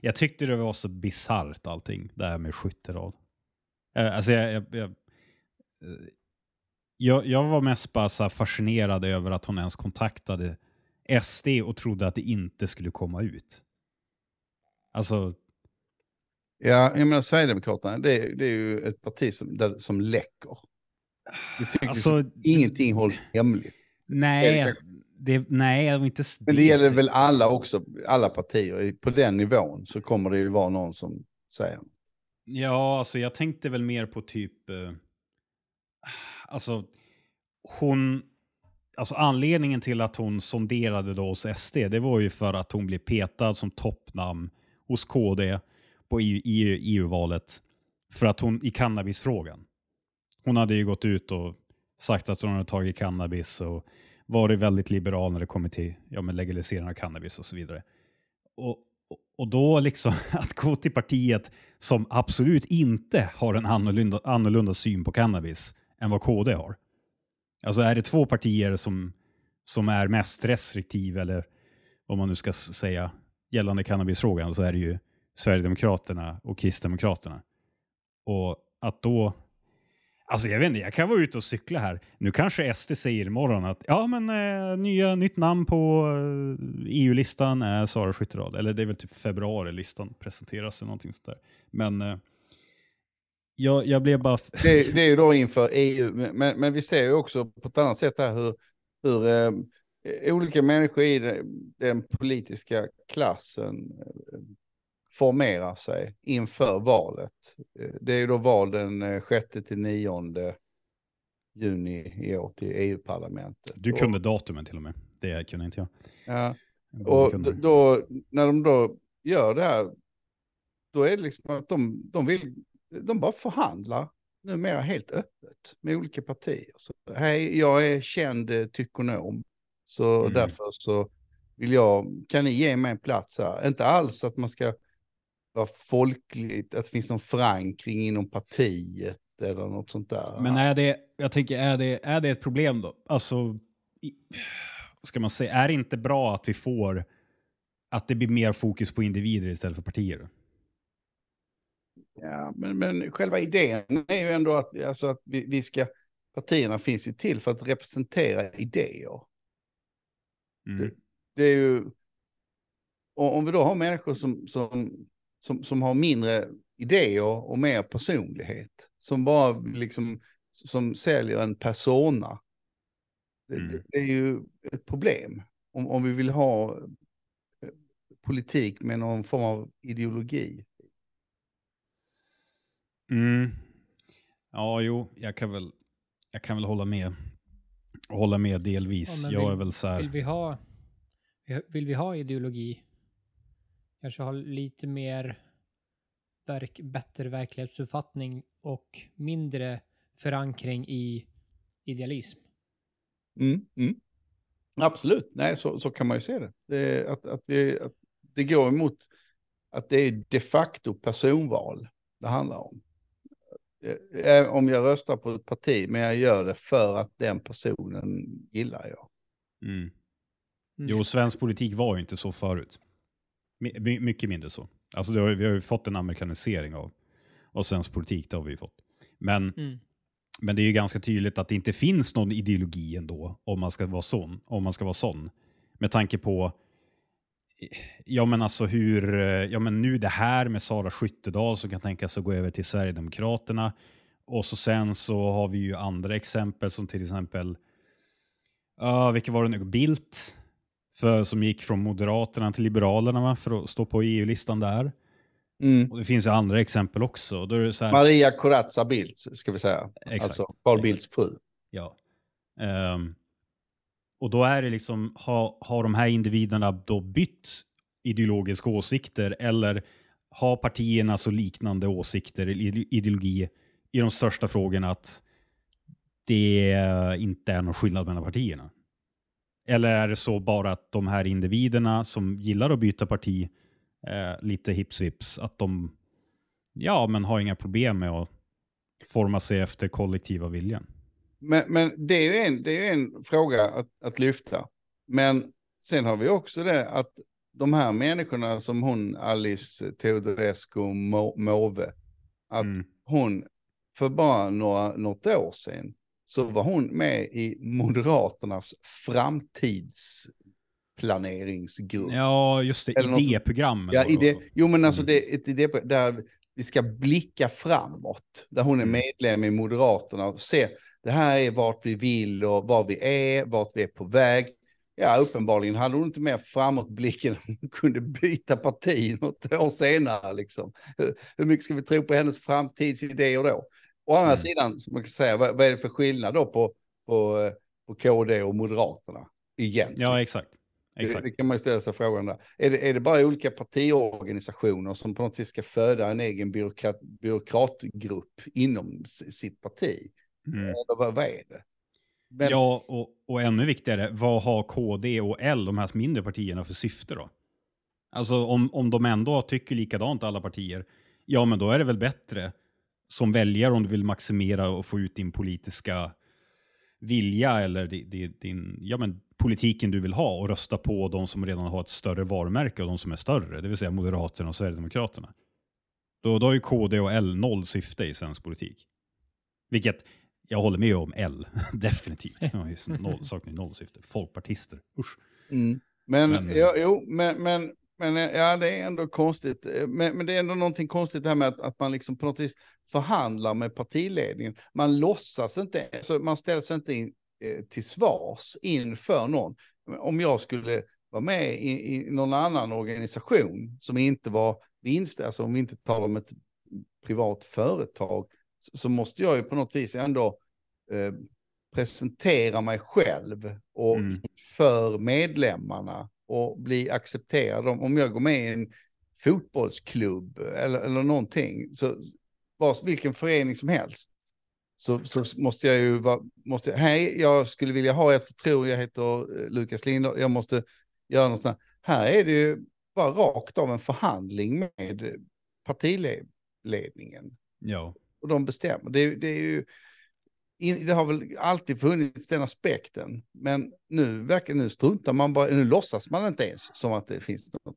jag tyckte det var så bisarrt allting, det här med skytterad. Eh, alltså jag, jag, jag, jag, jag var mest bara så fascinerad över att hon ens kontaktade SD och trodde att det inte skulle komma ut. Alltså... Ja, jag menar Sverigedemokraterna, det, det är ju ett parti som, där, som läcker. Vi tycker alltså, ingenting hålls hemligt. Nej, det, nej, det var inte Men det gäller väl alla också, alla partier. På den nivån så kommer det ju vara någon som säger Ja, alltså jag tänkte väl mer på typ... Eh, alltså, hon... Alltså anledningen till att hon sonderade då hos SD, det var ju för att hon blev petad som toppnamn hos KD på EU-valet. För att hon, i cannabisfrågan. Hon hade ju gått ut och sagt att hon hade tagit cannabis och varit väldigt liberal när det kommer till ja, men legalisering av cannabis och så vidare. Och, och då liksom att gå till partiet som absolut inte har en annorlunda, annorlunda syn på cannabis än vad KD har. Alltså är det två partier som, som är mest restriktiva eller vad man nu ska säga gällande cannabisfrågan så är det ju Sverigedemokraterna och Kristdemokraterna. Och att då Alltså jag vet inte, jag kan vara ute och cykla här. Nu kanske SD säger imorgon att ja men eh, nya, nytt namn på eh, EU-listan är Sara Skytterad. Eller det är väl typ februari-listan presenteras eller någonting sånt där. Men eh, jag, jag blev bara... det, det, är ju då inför EU, men, men vi ser ju också på ett annat sätt här hur, hur eh, olika människor i den politiska klassen eh, formera sig inför valet. Eh, det är ju då val den 6 eh, till 9 juni i år till EU-parlamentet. Du kunde och, datumen till och med. Det kunde inte jag. Ja. Och då, då, när de då gör det här, då är det liksom att de, de vill, de bara förhandlar numera helt öppet med olika partier. Så, Hej, jag är känd eh, tykonom, så mm. därför så vill jag, kan ni ge mig en plats här? Inte alls att man ska vara folkligt, att det finns någon förankring inom partiet eller något sånt där. Men är det, jag tänker, är det, är det ett problem då? Alltså, i, ska man säga, är det inte bra att vi får, att det blir mer fokus på individer istället för partier? Ja, men, men själva idén är ju ändå att, alltså att vi, vi ska, partierna finns ju till för att representera idéer. Mm. Det, det, är ju, om vi då har människor som, som som, som har mindre idéer och mer personlighet. Som bara liksom, som säljer en persona. Mm. Det, det, är ju ett problem. Om, om vi vill ha eh, politik med någon form av ideologi. Mm. Ja, jo, jag kan väl, jag kan väl hålla med. Hålla med delvis. Ja, jag vill, är väl så här... Vill vi ha, vill vi ha ideologi kanske har lite mer verk, bättre verklighetsuppfattning och mindre förankring i idealism. Mm, mm. Absolut, nej så, så kan man ju se det. det att, att, det att det går emot att det är de facto personval det handlar om. Eh, eh, om jag röstar på ett parti, men jag gör det för att den personen gillar jag. Mm. Mm. Jo, svensk politik var ju inte så förut. My, mycket mindre så. Alltså har, vi har ju fått en amerikanisering av, av svensk politik, det har vi ju fått. Men, mm. men det är ju ganska tydligt att det inte finns någon ideologi ändå om man ska vara sån. Om man ska vara sån. Med tanke på Ja men alltså hur, ja men nu det här med Sara Skyttedal som kan tänka sig att gå över till Sverigedemokraterna. Och så sen så har vi ju andra exempel som till exempel, uh, vilka var det nu, Bildt för, som gick från Moderaterna till Liberalerna va, för att stå på EU-listan där. Mm. Och det finns ju andra exempel också. Här... Maria Corazza Bildt, ska vi säga. Exakt. Alltså Carl Bildts fru. Ja. Um, och då är det liksom, har, har de här individerna då bytt ideologiska åsikter eller har partierna så liknande åsikter ideologi i de största frågorna att det inte är någon skillnad mellan partierna? Eller är det så bara att de här individerna som gillar att byta parti eh, lite hips vips, att de ja, men har inga problem med att forma sig efter kollektiva viljan? Men, men det är ju en, det är en fråga att, att lyfta. Men sen har vi också det att de här människorna som hon, Alice Teodorescu Måwe, att mm. hon för bara några, något år sedan så var hon med i Moderaternas framtidsplaneringsgrupp. Ja, just det, idéprogram. Ja, idé, jo men alltså mm. det ett idéprogram där vi ska blicka framåt, där hon är mm. medlem i Moderaterna och se det här är vart vi vill och var vi är, vart vi är på väg. Ja, uppenbarligen hade hon inte mer framåtblicken hon kunde byta parti något år senare. Liksom. Hur mycket ska vi tro på hennes framtidsidéer då? Å andra mm. sidan, som man kan säga, vad, vad, är det för skillnad då på, på, på KD och Moderaterna? Egentligen. Ja, exakt. exakt. Det, det kan man ju ställa sig frågan där. Är det, är det bara olika partiorganisationer som på något sätt ska föda en egen byråkrat, byråkratgrupp inom sitt parti? Mm. Eller vad, vad är det? Men... Ja, och, och ännu viktigare, vad har KD och L, de här mindre partierna, för syfte då? Alltså om, om de ändå tycker likadant alla partier, ja men då är det väl bättre som väljare om du vill maximera och få ut din politiska vilja eller din, din, ja, men politiken du vill ha och rösta på de som redan har ett större varumärke och de som är större, det vill säga Moderaterna och Sverigedemokraterna. Då, då har ju KD och L noll syfte i svensk politik. Vilket jag håller med om L, definitivt. noll, saknar noll syfte. Folkpartister, usch. Mm. Men, men, ja, jo, men, men men eh, ja, det är ändå konstigt. Eh, men, men det är ändå någonting konstigt det här med att, att man liksom på något vis förhandlar med partiledningen. Man låtsas inte, så man ställs inte in, eh, till svars inför någon. Om jag skulle vara med i, i någon annan organisation som inte var vinst, alltså om vi inte talar om ett privat företag, så, så måste jag ju på något vis ändå eh, presentera mig själv och mm. för medlemmarna och bli accepterad. Om, jag går med i en fotbollsklubb eller, eller någonting, så var, vilken förening som helst, så, så måste jag ju vara, måste, hej, jag skulle vilja ha ett förtroende, jag heter eh, Lukas Linder, jag måste göra något sånt. Här är det ju bara rakt av en förhandling med partiledningen. Ja. Och de bestämmer. Det, det är ju, det har väl alltid funnits den aspekten, men nu verkar nu struntar man bara, nu låtsas man inte ens som att det finns något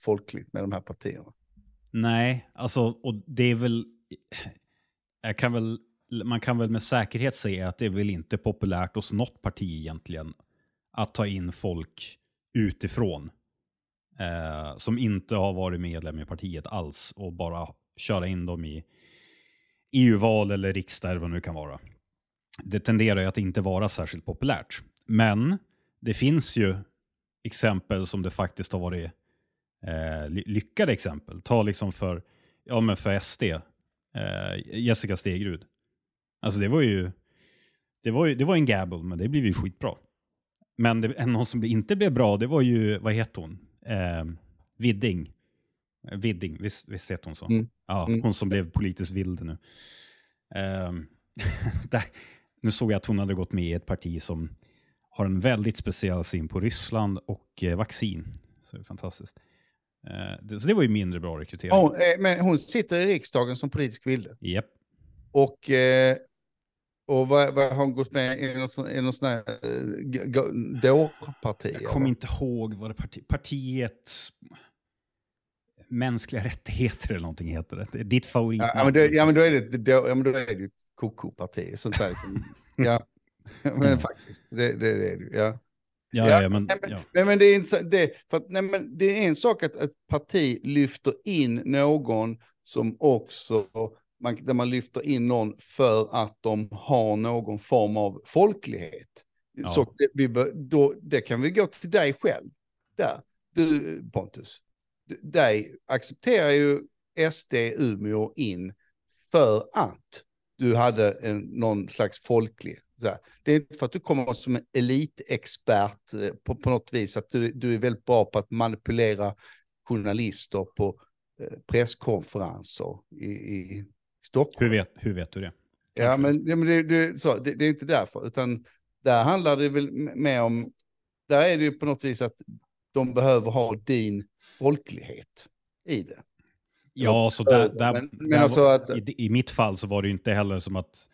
folkligt med de här partierna. Nej, alltså, och det är väl, jag kan väl, man kan väl med säkerhet säga att det är väl inte populärt hos något parti egentligen att ta in folk utifrån eh, som inte har varit medlem i partiet alls och bara köra in dem i EU-val eller riksdag eller vad det nu kan vara det tenderar ju att inte vara särskilt populärt. Men det finns ju exempel som det faktiskt har varit eh, lyckade exempel. Ta liksom för, ja, men för SD, eh, Jessica Stegrud. Alltså det var ju det var, ju, det var en gamble, men det blev ju skitbra. Men det, någon som inte blev bra, det var ju, vad heter hon? Eh, Vidding. Vidding, visst, visst heter hon så? Mm. Ja, mm. hon som blev politiskt vild nu. Um, där, nu såg jag att hon hade gått med i ett parti som har en väldigt speciell syn på Ryssland och eh, vaccin. Så det är fantastiskt. Eh, så det var ju mindre bra rekrytering. Oh, men hon sitter i riksdagen som politisk vilde? Yep. Och, eh, och vad, vad har hon gått med i någon sån, i någon sån här eh, dårparti? Jag kommer inte ihåg vad det parti, partiet... Mänskliga rättigheter eller någonting heter det. ditt favorit. Ja, men, då, ja, men då är det, då, ja, men då är det koko-parti. Sånt där. ja, men mm. faktiskt, det, det, det är det. Ja. Ja, ja, ja, men, nej, men, ja. Nej, men det, är en, det, för att, nej, men det är en sak att ett parti lyfter in någon som också, man, där man lyfter in någon för att de har någon form av folklighet. Ja. Så det, vi då, det kan vi gå till dig själv. Där, du Pontus, dig accepterar ju SD Umeå in för att du hade en, någon slags folklig. Det är inte för att du kommer som en elitexpert eh, på, på något vis, att du, du är väldigt bra på att manipulera journalister på eh, presskonferenser i, i Stockholm. Hur vet, hur vet du det? Ja, men, ja, men det, det, så, det, det, är inte därför, utan där handlar det väl mer om, där är det ju på något vis att de behöver ha din folklighet i det. Ja, så där, där, men, men där alltså att, i, i, mitt fall så var det inte heller som att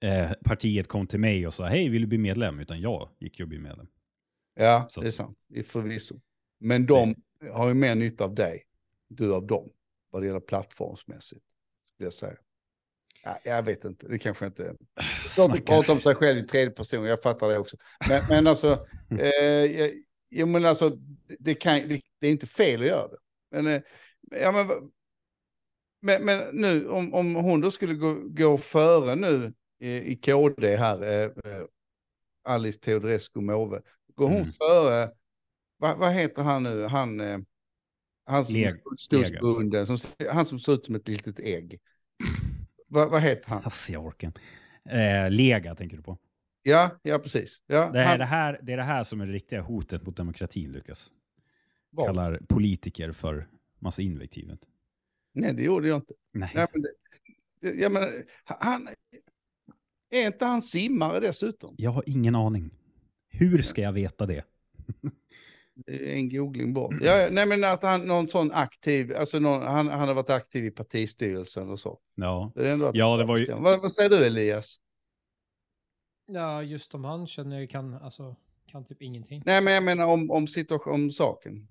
eh, partiet kom till mig och sa hej, vill du bli medlem? Utan jag gick ju och bli medlem. Ja, så. det är sant, förvisso. Men de, har ju mer nytta av dig, du av dem, vad det gäller plattformsmässigt. Skulle jag säga. Ja, jag vet inte, det kanske inte... De pratar om sig själv i tredje person, jag fattar det också. Men, men alltså, eh, jag, men alltså det, kan, det, det, är inte fel att göra det. Men, eh, ja, men, men, men, nu, om, om hon då skulle gå, gå före nu i, i KD här, eh, eh, Alice Teodorescu Måwe, går hon mm. före, vad, heter han nu, han, eh, han som Leg, bunden, som, han som ser ut som ett litet ägg. Va, vad heter han? Alltså jag orkar eh, Lega tänker du på? Ja, ja precis. Ja, det, är han... det, här, det är det här som är det riktiga hotet mot demokratin, Lukas. Vad? Kallar politiker för massa invektivet. Nej, det gjorde jag inte. Nej. Nej men det, jag menar, han, är inte han simmare dessutom? Jag har ingen aning. Hur ska jag veta det? Det är en googling bort. Ja, nej men att han, någon sån aktiv, alltså någon, han, han har varit aktiv i partistyrelsen och så. Ja, det, är ja, det var ju... Vad, vad, säger du Elias? Ja, just om han känner jag kan, alltså, kan typ ingenting. Nej, men jag menar om, om, situation, om saken.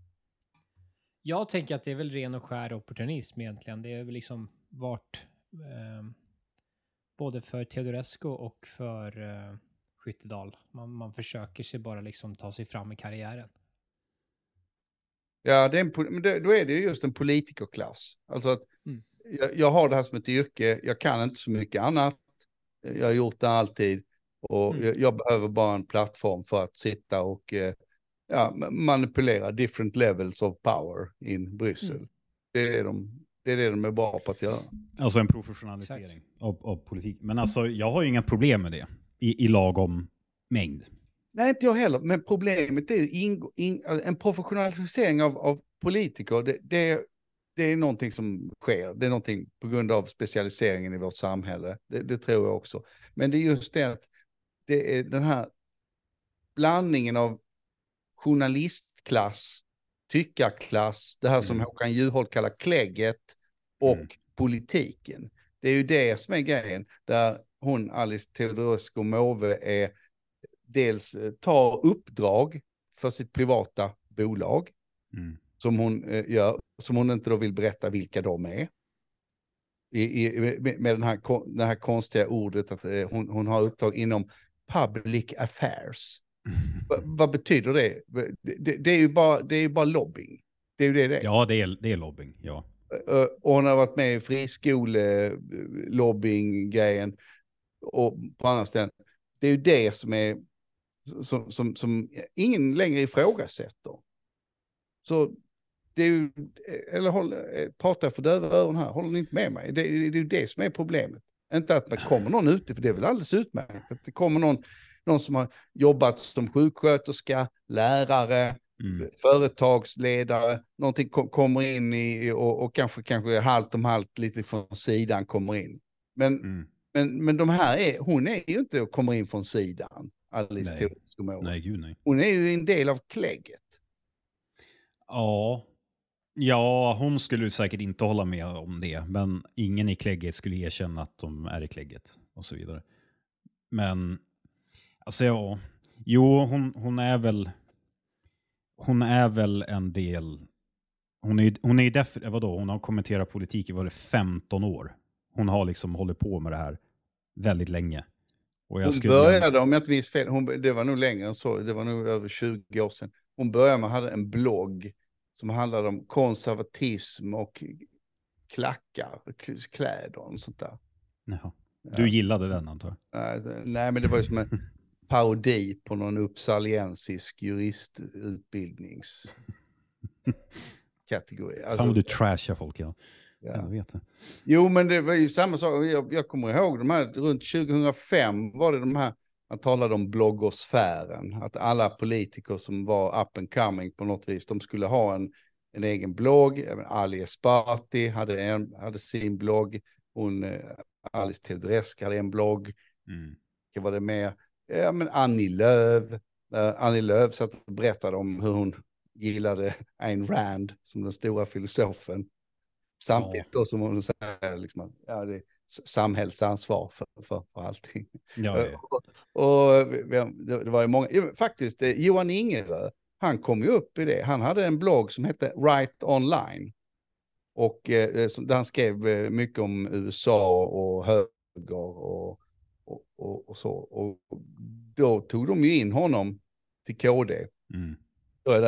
Jag tänker att det är väl ren och skär opportunism egentligen. Det är väl liksom vart, eh, både för Teodorescu och för eh, Skyttedal. Man, man försöker sig bara liksom ta sig fram i karriären. Ja, det är en, då är det just en politikerklass. Alltså att mm. jag, jag, har det här som ett yrke, jag kan inte så mycket annat. Jag har gjort det alltid och mm. jag, jag, behöver bara en plattform för att sitta och eh, ja, manipulera different levels of power in Bryssel. Mm. Det, är de, det är det de är bra på att göra. Alltså en professionalisering av, av, politik. Men alltså jag har ju inga problem med det i, i lagom mängd. Nej, inte jag heller. Men problemet är ju en professionalisering av, av politiker. Det, det, det, är någonting som sker. Det är någonting på grund av specialiseringen i vårt samhälle. Det, det tror jag också. Men det är just det att det är den här blandningen av journalistklass, tyckarklass, det här som mm. Håkan Juholt kallar klägget och mm. politiken. Det är ju det som är grejen, där hon, Alice Teodorescu Måwe, är dels eh, tar uppdrag för sitt privata bolag, mm. som hon eh, gör, som hon inte då vill berätta vilka de är. I, i, med, med den här, det här konstiga ordet att eh, hon, hon har uppdrag inom public affairs. Va, vad betyder det? Det, det? är ju bara, det är bara lobbying. Det är ju det det är. Ja, det är, det är lobbying, ja. Och hon har varit med i friskolelobbying-grejen och på andra ställen. Det är ju det som är som, som, som ingen längre ifrågasätter. Så det är ju, eller håll, pratar jag för döva öron här, håller ni inte med mig? Det, det, är ju det som är problemet. Inte att det kommer någon ute, för det är väl alldeles utmärkt. Att det kommer någon, någon som har jobbat som sjuksköterska, lärare, mm. företagsledare, någonting kom, kommer in i och, och, kanske, kanske halvt om halvt lite från sidan kommer in. Men, mm. men, men de här är, hon är ju inte och kommer in från sidan. Alice Teodorescu Nej, gud nej. Hon är ju en del av klägget. Ja. Ja, hon skulle säkert inte hålla med om det, men ingen i klägget skulle erkänna att de är i klägget och så vidare. Men, alltså ja, jo, hon, hon är väl, hon är väl en del, hon är, hon är def, vadå, hon har kommenterat politik i var det 15 år. Hon har liksom hållit på med det här väldigt länge hon skulle... började, om jag inte minns fel, hon, det var nog längre än så, det var nog över 20 år sedan. Hon började med, hade en blogg som handlade om konservatism och klackar, kläder och sånt där. Jaha. Du gillade den antar jag? Nej, men det var ju som en parodi på någon uppsaliensisk juristutbildningskategori. Alltså, Fan du trashar folk ja. Ja. Jag vet det. Jo, men det var ju samma sak. Jag, jag kommer ihåg de här, runt 2005 var det de här, man talade om bloggosfären. Att alla politiker som var up and coming på något vis, de skulle ha en, en egen blogg. Ali Esbati hade, en, hade sin blogg. Hon, eh, Alice Teodorescu hade en blogg. Mm. Det var det med. Ja, men Annie Lööf. Uh, Annie Lööf satt och berättade om hur hon gillade Ayn Rand som den stora filosofen. Samtidigt då som hon säger liksom, ja, det är samhällsansvar för, för, för allting. Ja, ja. och, och det, var ju många, faktiskt eh, Johan Ingerö, han kom ju upp i det. Han hade en blogg som hette Right Online. Och eh, där han skrev eh, mycket om USA och höger och, och, och, och så. Och då tog de ju in honom till KD. Mm.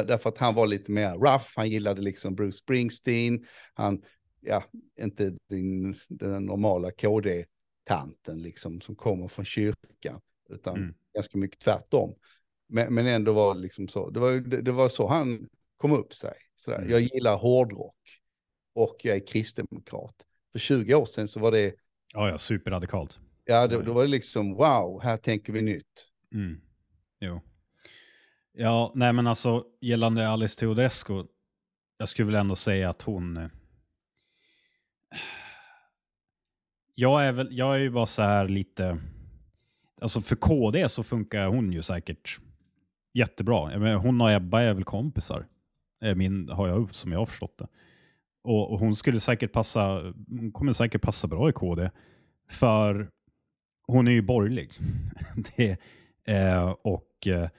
Därför att han var lite mer rough, han gillade liksom Bruce Springsteen, han, ja, inte den, den normala KD-tanten liksom som kommer från kyrkan, utan mm. ganska mycket tvärtom. Men, men ändå var liksom så, det var, det, det var så han kom upp sig. Sådär. Mm. Jag gillar hårdrock och jag är kristdemokrat. För 20 år sedan så var det... Ja, ja, superradikalt. Ja, då, då var det liksom wow, här tänker vi nytt. Mm. Jo. Ja, nej men alltså gällande Alice Teodorescu, jag skulle väl ändå säga att hon... Eh, jag är, väl, jag är ju bara så här lite... Alltså för KD så funkar hon ju säkert jättebra. Menar, hon och Ebba är väl kompisar. Min, har jag, som jag har förstått det. Och, och, hon skulle säkert passa, hon kommer säkert passa bra i KD. För hon är ju borgerlig. det, eh, och eh,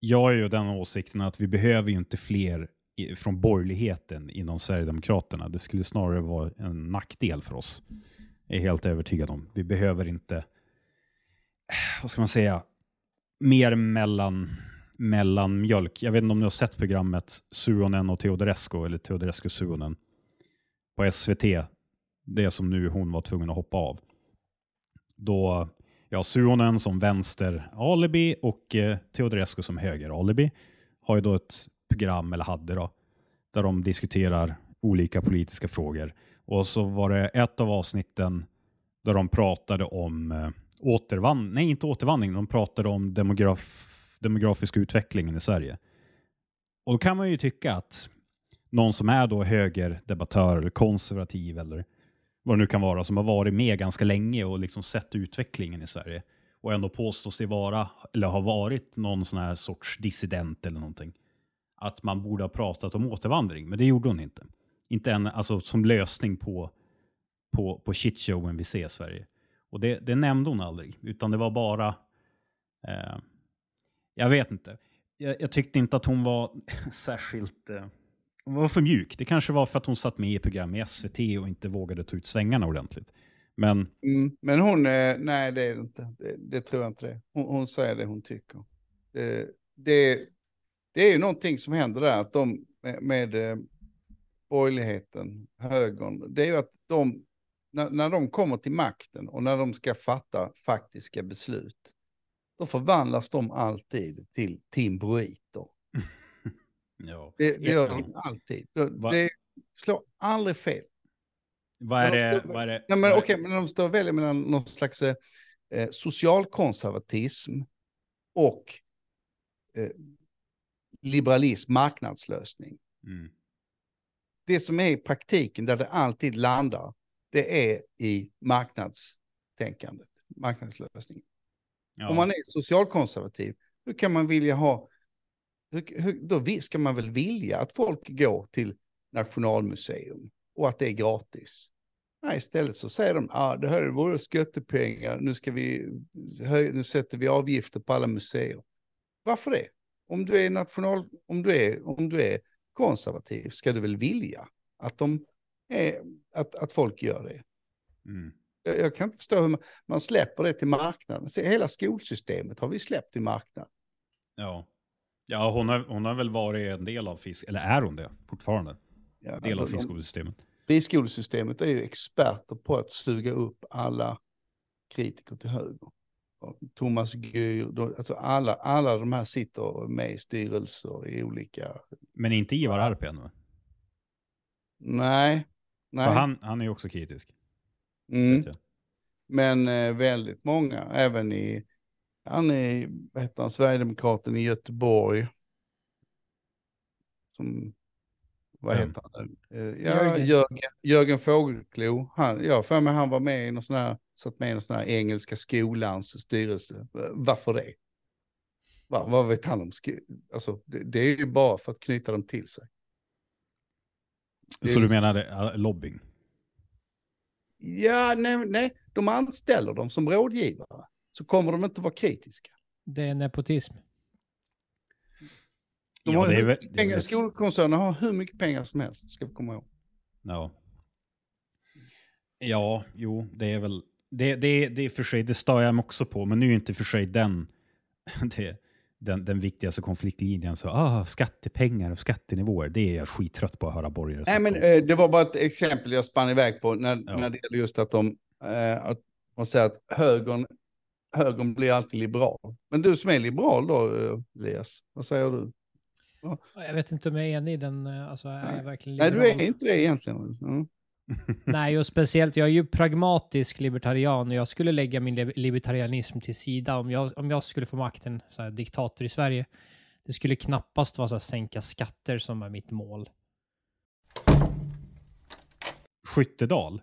jag är ju den åsikten att vi behöver ju inte fler i, från borgerligheten inom Sverigedemokraterna. Det skulle snarare vara en nackdel för oss. Jag är helt övertygad om. Vi behöver inte, eh, vad ska man säga, mer mellan, mellan mjölk. Jag vet inte om ni har sett programmet Suonen och Teodorescu, eller Teodorescu Suonen, på SVT. Det som nu hon var tvungen att hoppa av. Då ja, Suonen som vänster alibi och eh, Teodorescu som höger alibi har ju då ett program, eller hade då, där de diskuterar olika politiska frågor. Och så var det ett av avsnitten där de pratade om eh, återvandring, nej inte återvandring, de pratade om demograf, demografisk utvecklingen i Sverige. Och då kan man ju tycka att någon som är då högerdebattör eller konservativ eller vad det nu kan vara, som har varit med ganska länge och liksom sett utvecklingen i Sverige och ändå påstår sig vara, eller har varit någon sån här sorts dissident eller någonting. Att man borde ha pratat om återvandring, men det gjorde hon inte. Inte än, alltså som lösning på, på, på shitshowen vi ser i Sverige. Och det, det nämnde hon aldrig, utan det var bara, eh, jag vet inte. Jag, jag, tyckte inte att hon var särskilt eh, hon var för mjuk. Det kanske var för att hon satt med i program i SVT och inte vågade ta ut svängarna ordentligt. Men, mm, men hon, är, nej det är det inte. Det, det tror jag inte det. Hon, hon, säger det hon tycker. Det, det, det är ju någonting som händer där, att de med, med eh, borgerligheten, högern, det är ju att de, när, när de kommer till makten och när de ska fatta faktiska beslut, då förvandlas de alltid till timbroiter. Ja. Det, det gör de alltid. Va? Det slår aldrig fel. Vad är det? Vad är det? Nej, men, okej, men de står och väljer mellan någon slags eh, socialkonservatism och eh, liberalism, marknadslösning. Mm. Det som är i praktiken, där det alltid landar, det är i marknadstänkandet, marknadslösningen. Ja. Om man är socialkonservativ, då kan man vilja ha hur, hur, då ska man väl vilja att folk går till Nationalmuseum och att det är gratis. Nej, istället så säger de, ah, det här är våra skattepengar, nu, ska vi, nu sätter vi avgifter på alla museer. Varför det? Om du är national, om du är, om du är konservativ ska du väl vilja att, de är, att, att folk gör det. Mm. Jag, jag, kan inte förstå hur man, man släpper det till marknaden. Se, hela skolsystemet har vi släppt till marknaden. Ja. Ja, hon har, hon har väl varit en del av fisk, eller är hon det fortfarande? Ja, del av friskolesystemet. Friskolesystemet är ju experter på att suga upp alla kritiker till höger. Thomas Gyr, alltså alla, alla de här sitter med i styrelser i olika... Men inte Ivar Arpi nu? Nej. nej. För han, han är ju också kritisk. Mm. Men eh, väldigt många, även i han är, vad heter han, Sverigedemokraten i Göteborg. Som, vad mm. heter han? Uh, ja, Jörgen, Jörgen Fågelklo. Han, ja, för mig han var med i någon sån här, satt med i någon sån här engelska skolans styrelse. Varför det? Va, vad vet han om Alltså, det, det, är ju bara för att knyta dem till sig. Så du menar det, lobbying? Ja, nej, nej, de anställer dem som rådgivare så kommer de inte vara kritiska. Det är nepotism. De Ja, har det väl- det pengar, väl- skolkoncerner har hur mycket pengar som helst, ska vi komma ihåg. Ja. Ja, jo, det är väl... Det, det, det är för sig, det stör jag mig också på, men nu är ju inte för sig den, det, den, den viktigaste konfliktlinjen. Så, ah, skattepengar och skattenivåer, det är jag skittrött på att höra borgare Nej, snacka men om. eh, det var bara ett exempel jag spann iväg på när, Ja. när det gäller just att de, eh, att man säger att högern, högern blir alltid liberal. Men du som är liberal då, eh, Elias, vad säger du? Jag vet inte om jag är enig i den, eh, alltså är jag verkligen Nej, liberal? du är inte det egentligen. Mm. Nej, och speciellt, jag är ju pragmatisk libertarian och jag skulle lägga min li- libertarianism till sida om jag, om jag skulle få makten, så här, diktator i Sverige. Det skulle knappast vara så här, sänka skatter som är mitt mål. Skyttedal.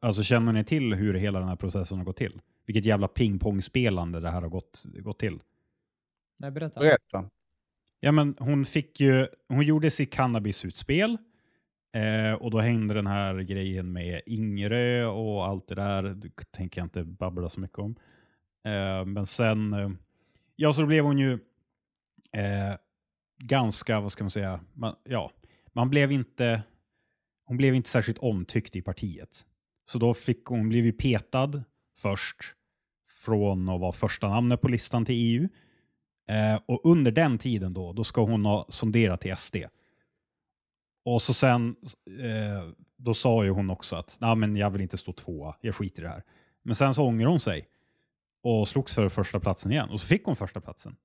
Alltså känner ni till hur hela den här processen har gått till? Vilket jävla pingpongspelande det här har gått, gått till. Nej, berätta. Berätta. Ja, men hon fick ju, hon gjorde sitt cannabisutspel eh, och då hängde den här grejen med Ingerö och allt det där. Det tänker jag inte babbla så mycket om. Eh, men sen, eh, ja så då blev hon ju eh, ganska, vad ska man säga, man, ja, man blev inte, hon blev inte särskilt omtyckt i partiet. Så då fick hon, blev ju petad först från att vara första namnet på listan till EU. Eh, och under den tiden då, då ska hon ha sonderat till SD. Och så sen, eh, då sa ju hon också att Nej, men jag vill inte stå tvåa, jag skiter i det här. Men sen så ångrade hon sig och slogs för första platsen igen. Och så fick hon första platsen.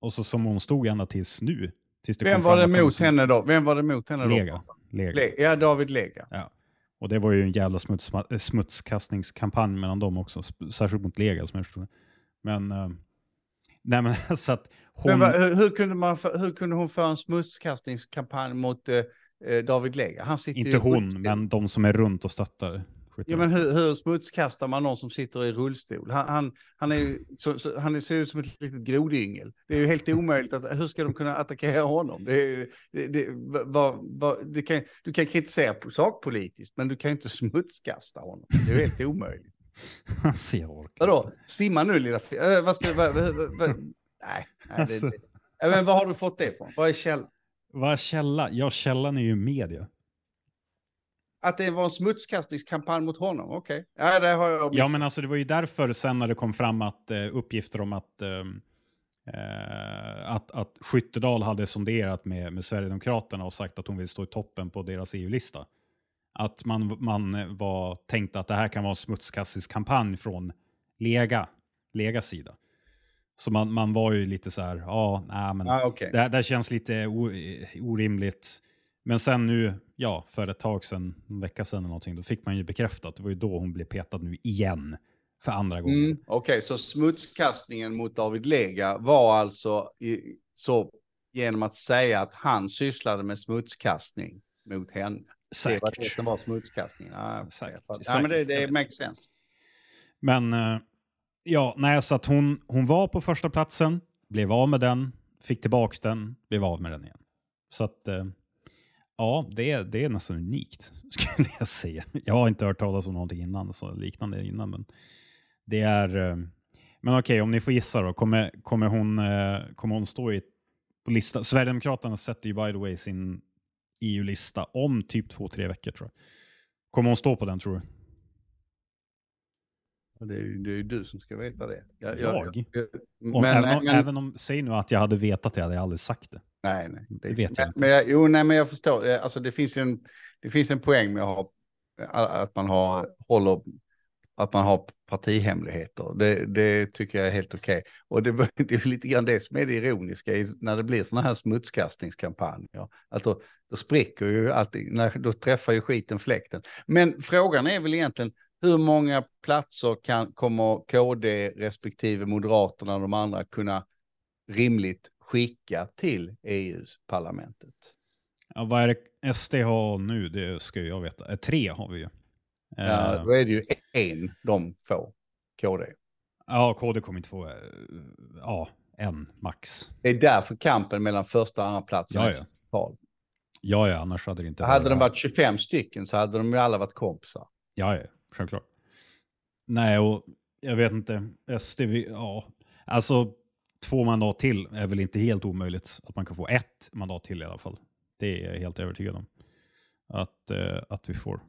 Och så som hon stod ända tills nu. Tills Vem var det mot henne då? Vem var det mot henne då? Lega. Lega. Le- ja, David Lega. Ja. Och det var ju en jävla smuts, eh, smutskastningskampanj mellan dem också. Särskilt mot Lega som jag förstod. Men, eh, nej men så att hon... Va, hur, kunde man, hur kunde hon föra en smutskastningskampanj mot eh, eh, David Lega? Han sitter inte hon, rullstol. men de som är runt och stöttar. Ja, men hur, hur smutskastar man någon som sitter i rullstol? Han, han, han, är ju, så, så, han ser ut som ett litet grodyngel. Det är ju helt omöjligt. Att, hur ska de kunna attackera honom? Det, det, det, va, va, det kan, du kan kritisera på sakpolitiskt, men du kan inte smutskasta honom. Det är ju helt omöjligt. alltså, jag orkar Vadå? Simma nu lilla äh, vad ska, vad, vad, vad, vad, Nej, nej Alltså. det, det. Äh, Men vad har du fått det ifrån? Vad är källan? Vad är källa? Ja, källan är ju media. Att det var en smutskastningskampanj mot honom? Okej. Ja, det har jag Ja, missat. men alltså det var ju därför sen när det kom fram att eh, uppgifter om att, ehm, eh, att, att Skyttedal hade sonderat med, med Sverigedemokraterna och sagt att hon vill stå i toppen på deras EU-lista. Att man, man var tänkt att det här kan vara en smutskastningskampanj från Lega, Legas sida. Så man, man var ju lite så här, ja, nej men Ja, okej. det, det känns lite o, orimligt. Men sen nu, ja, för ett tag sedan, en vecka sedan eller någonting, då fick man ju bekräftat. Det var ju då hon blev petad nu igen. För andra gången. Mm, Okej, så smutskastningen mot David Lega var alltså i, så genom att säga att han sysslade med smutskastning mot henne. Det var det Säkert. som var smutskastningen. Ja. Säkert, ja men det, säkert, det makes sense. Men eh, ja, nej, så att hon, hon var på första platsen, blev av med den, fick tillbaks den, blev av med den igen. Så att eh, ja, det, är- det är nästan unikt skulle jag säga. Jag har inte hört talas om någonting innan, så liknande innan, men det är... Eh, men okej, om ni får gissa då, kommer, kommer, hon, eh, kommer hon stå i, på listan? Sverigedemokraterna sätter ju by the way sin EU-lista om typ två, tre veckor tror jag. Kommer hon stå på den tror du? Det är, ju- det är ju du som ska veta det. Jag? Jag? jag- Om, men, även, om, men, även om, säg nu att jag hade vetat det, hade jag aldrig sagt det. Nej, nej. Det vet jag inte. Men jag, jo, nej, men jag förstår. Alltså, det, finns en, det finns en poäng med att, ha, att man har, håller, att man har partihemligheter. Det, det tycker jag är helt okej. Och det, det är lite grann det som är det ironiska när det blir sådana här smutskastningskampanjer. Att då, då spricker ju allting, när, då träffar ju skiten fläkten. Men frågan är väl egentligen, hur många platser kan, kommer KD respektive Moderaterna och de andra kunna rimligt skicka till EU-parlamentet? Ja, vad är det SD har nu? Det ska jag veta. Eh, tre har vi ju. Ja, Eh, då är det ju en de får, KD. ja, KD kommer inte få... eh, ja, en max. Det är därför kampen mellan första och andra platsen Ja, är så central. Ja, ja, annars hade det inte Hade de varit 25 stycken så hade de ju alla varit kompisar. Ja, ja, självklart. Nej, och jag vet inte. SD, ja. Alltså, två mandat till är väl inte helt omöjligt. Att man kan få ett mandat till i alla fall. Det är jag helt övertygad om. Att, eh, att vi får.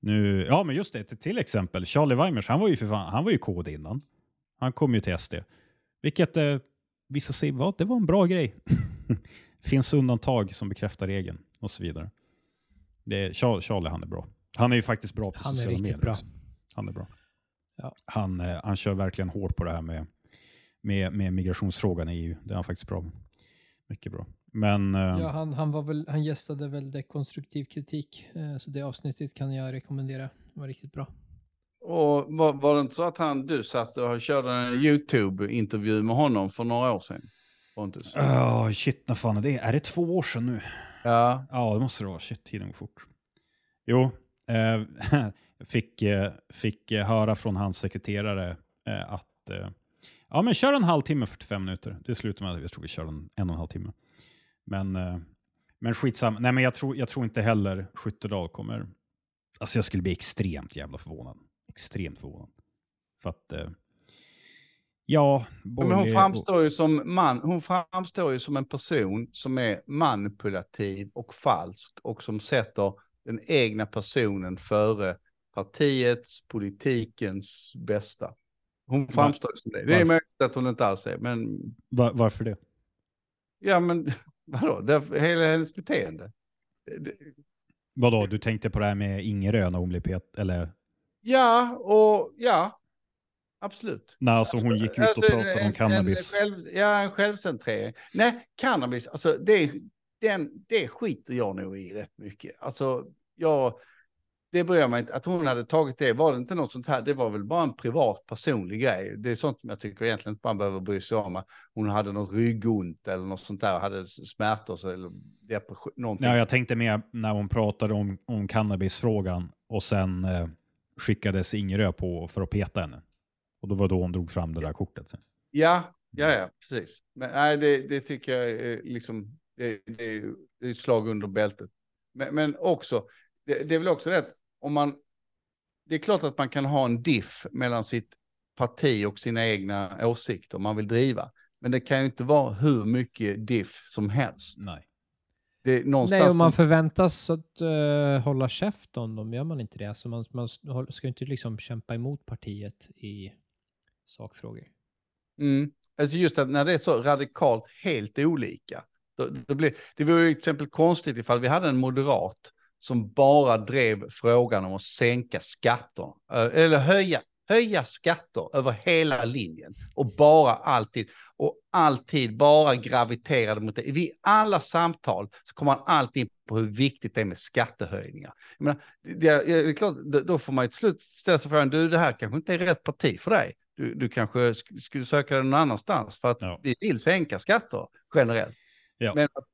Nu, ja, men just det, till exempel. Charlie Weimers, han var ju för fan, han var ju KD innan. Han kom ju till SD. Vilket eh, vissa säger var, det var en bra grej. finns undantag som bekräftar regeln och så vidare. Det är, Charlie, han är bra. Han är ju faktiskt bra på Han är sociala riktigt medier. bra. också. Han är bra. Ja. Han, eh, han kör verkligen hårt på det här med, med, med migrationsfrågan i EU. Det är han faktiskt bra. Mycket bra. Men eh, Ja, han, han, var väl, han gästade väl dekonstruktiv kritik, eh, så det avsnittet kan jag rekommendera. Det var riktigt bra. Och var, var det inte så att han, du satt och körde en YouTube-intervju med honom för några år sedan? Pontus? oh, shit, när fan är det? Är det två år sedan nu? Ja. Ja, det måste det vara. Shit, tiden går fort. Jo, eh, fick, eh, fick höra från hans sekreterare eh, att eh, ja, men kör en halvtimme, 45 minuter. Det slutade med att jag tror vi kör en, en och en halv timme. Men, eh, men skitsam. Nej, men jag tror, jag tror inte heller Skyttedal kommer... Alltså jag skulle bli extremt jävla förvånad. Extremt förvånad. För att... Eh, ja, Men hon framstår ju som man, hon framstår ju som en person som är manipulativ och falsk och som sätter den egna personen före partiets, politikens bästa. Hon framstår som det. Det är varför? möjligt att hon inte alls är, men Va- varför det? ja, men vadå, det, hela hennes beteende. Det- Vadå, du tänkte på det här med Ingerö när hon blev pet... Eller? Ja, och ja, absolut. Nej, alltså hon gick ut och Alltså, pratade en- om cannabis. En själv, ja, en självcentrering. Nej, cannabis, alltså det, den, det skiter jag nog i rätt mycket. Alltså, jag, det bryr jag mig inte. Att hon hade tagit det, var det inte något sånt här, det var väl bara en privat personlig grej. Det är sånt som jag tycker egentligen inte man behöver bry sig om. Att Hon hade något ryggont eller något sånt där, hade smärtor så, eller depression, någonting. Ja, jag tänkte mer när hon pratade om, om cannabisfrågan och sen eh, skickades Ingerö på för att peta henne. Och då var då hon drog fram det där kortet. sen. Ja, ja, ja, precis. Men nej, det, det tycker jag är liksom, det, det, är ett slag under bältet. Men, men också, det, det är väl också att om man, det är klart att man kan ha en diff mellan sitt parti och sina egna åsikter man vill driva. Men det kan ju inte vara hur mycket diff som helst. Nej. Det är någonstans... Nej, om man förväntas att eh, hålla käft om dem gör man inte det. Så man, man ska ju inte liksom kämpa emot partiet i sakfrågor. Mm. Alltså just att när det är så radikalt helt olika. Då, då blir, det vore ju till exempel konstigt ifall vi hade en moderat som bara drev frågan om att sänka skatter. eh, Eller höja, höja skatter över hela linjen. Och bara alltid, och alltid bara graviterade mot det. Vid alla samtal så kommer man alltid in på hur viktigt det är med skattehöjningar. Jag menar, det, det är klart, då- får man ju till slut ställa sig frågan, du det här kanske inte är rätt parti för dig. Du, du kanske sk- skulle söka dig någon annanstans för att Ja. vi vill sänka skatter generellt. Ja. Men, att-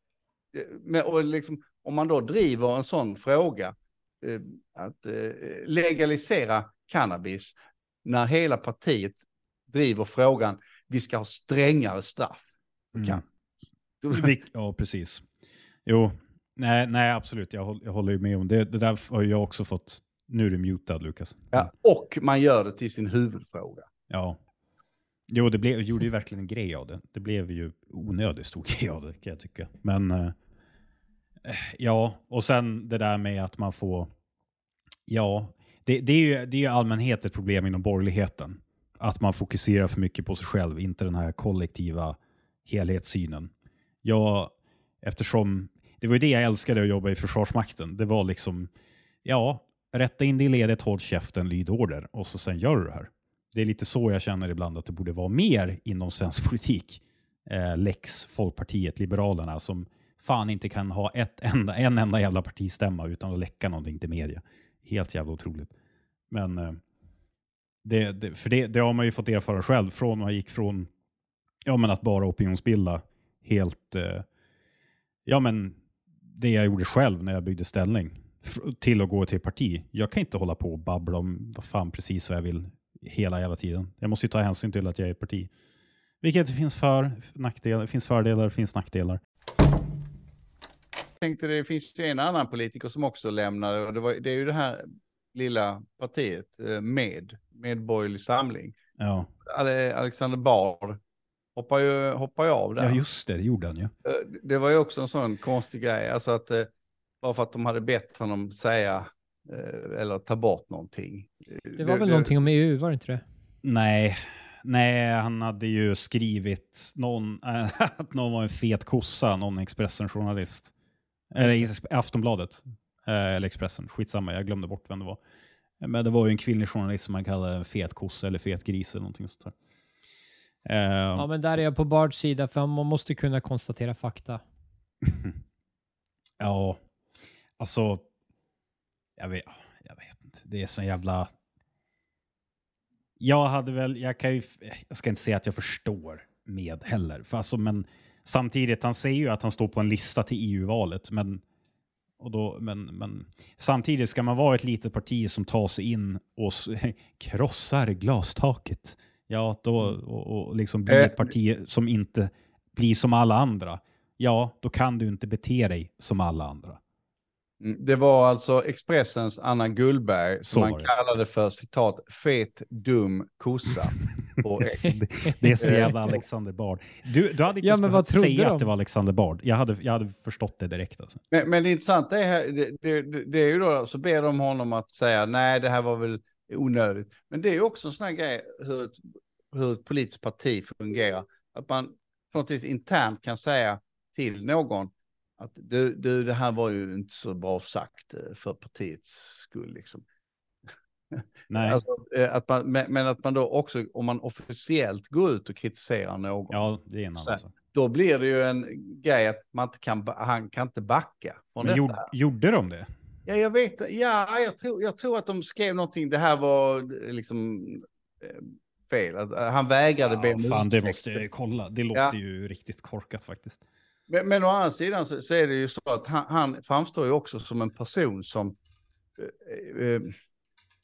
men och liksom, om man då driver en sån fråga, eh, att eh, legalisera cannabis, när hela partiet driver frågan, vi ska ha strängare straff. Mm. Ja, precis. Jo, nej, nej absolut. Jag, håll, jag håller ju med om det. Det där har jag också fått. Nu är du mutad, Lukas. Ja, och man gör det till sin huvudfråga. Ja. Jo, det blev, gjorde ju verkligen en grej av det. Det blev ju onödigt stor grej av det, kan jag tycka. Men eh, Eh, ja, och sen det där med att man får... Ja, det, det är ju det är ju i allmänhet ett problem inom borgerligheten. Att man fokuserar för mycket på sig själv, inte den här kollektiva helhetssynen. Jag, eftersom det var ju det jag älskade att jobba i Försvarsmakten. Det var liksom, ja, rätta in dig i ledet, håll käften, lyd order och så sen gör du det här. Det är lite så jag känner ibland att det borde vara mer inom svensk politik. Eh, Lex, Folkpartiet, Liberalerna som fan inte kan ha ett enda, en enda jävla partistämma utan att läcka någonting till media. Helt jävla otroligt. Men eh, det, det, för det, det har man ju fått erfara själv från man gick från ja, men att bara opinionsbilda helt eh, ja, men det jag gjorde själv när jag byggde ställning till att gå till parti. Jag kan inte hålla på och babbla om vad fan precis vad jag vill hela jävla tiden. Jag måste ju ta hänsyn till att jag är ett parti. Vilket det finns för nackdelar, det finns fördelar, det finns nackdelar. Tänkte det finns ju en annan politiker som också lämnade och det, var, det är ju det här lilla partiet eh, med, Medborgerlig Samling. Ja, Ale- Alexander Bard hoppar ju, hoppar ju av där. Ja, just det, det gjorde han ju. Eh, Det var ju också en sån konstig grej, alltså att eh, bara för att de hade bett honom säga eller ta bort någonting. Det var väl någonting om EU, var det inte det? Nej, nej, han hade ju skrivit någon, att någon var en fet kossa, någon Expressen-journalist. Eller Aftonbladet. Eh, Eller Expressen, skitsamma, jag glömde bort vem det var. Men det var ju en kvinnlig journalist som man kallade en fet kossa eller fet gris eller någonting sånt där. Eh, Ja, men där är jag på Bards sida, för man måste kunna konstatera fakta. Ja, alltså... Jag vet, jag vet inte. Det är så jävla... Jag hade väl... Jag, kan ju, jag ska inte säga att jag förstår med heller. För alltså, men samtidigt, han säger ju att han står på en lista till EU-valet. Men, och då, men, men samtidigt ska man vara ett litet parti som tar sig in och krossar glastaket. Ja, då, och, och liksom blir ett Eh, parti som inte blir som alla andra. Ja, då kan du inte bete dig som alla andra. Mm, Det var alltså Expressens Anna Gullberg som man kallade för citat fet dum kossa. X. det, det är så jävla Alexander Bard. Du, du hade inte Ja, men vad säga de? att det var Alexander Bard. Jag hade, jag hade förstått det direkt. Alltså. Men, men det intressanta är, här, det, det, det- det är ju då, så ber de honom att säga nej det här var väl onödigt. Men det är ju också en sån här grej hur ett, hur ett politiskt parti fungerar. Att man på något vis internt kan säga till någon att du, du det här var ju inte så bra sagt eh, för partiets skull. Liksom. Nej, Alltså, eh, att man, men, att man då också, om man officiellt går ut och kritiserar någon, ja, det är en annan sak. då blir det ju en grej att man inte kan, han kan inte backa från Men gjorde, gjorde de det? Ja, jag vet Ja, jag tror, jag tror att de skrev någonting. Det här var eh, liksom eh, fel. Att, han vägrade be Ja, om fan, det måste jag kolla. Det låter Ja. ju riktigt korkat faktiskt. Men, men å andra sidan så, så är det ju så att han, han framstår ju också som en person som, eh,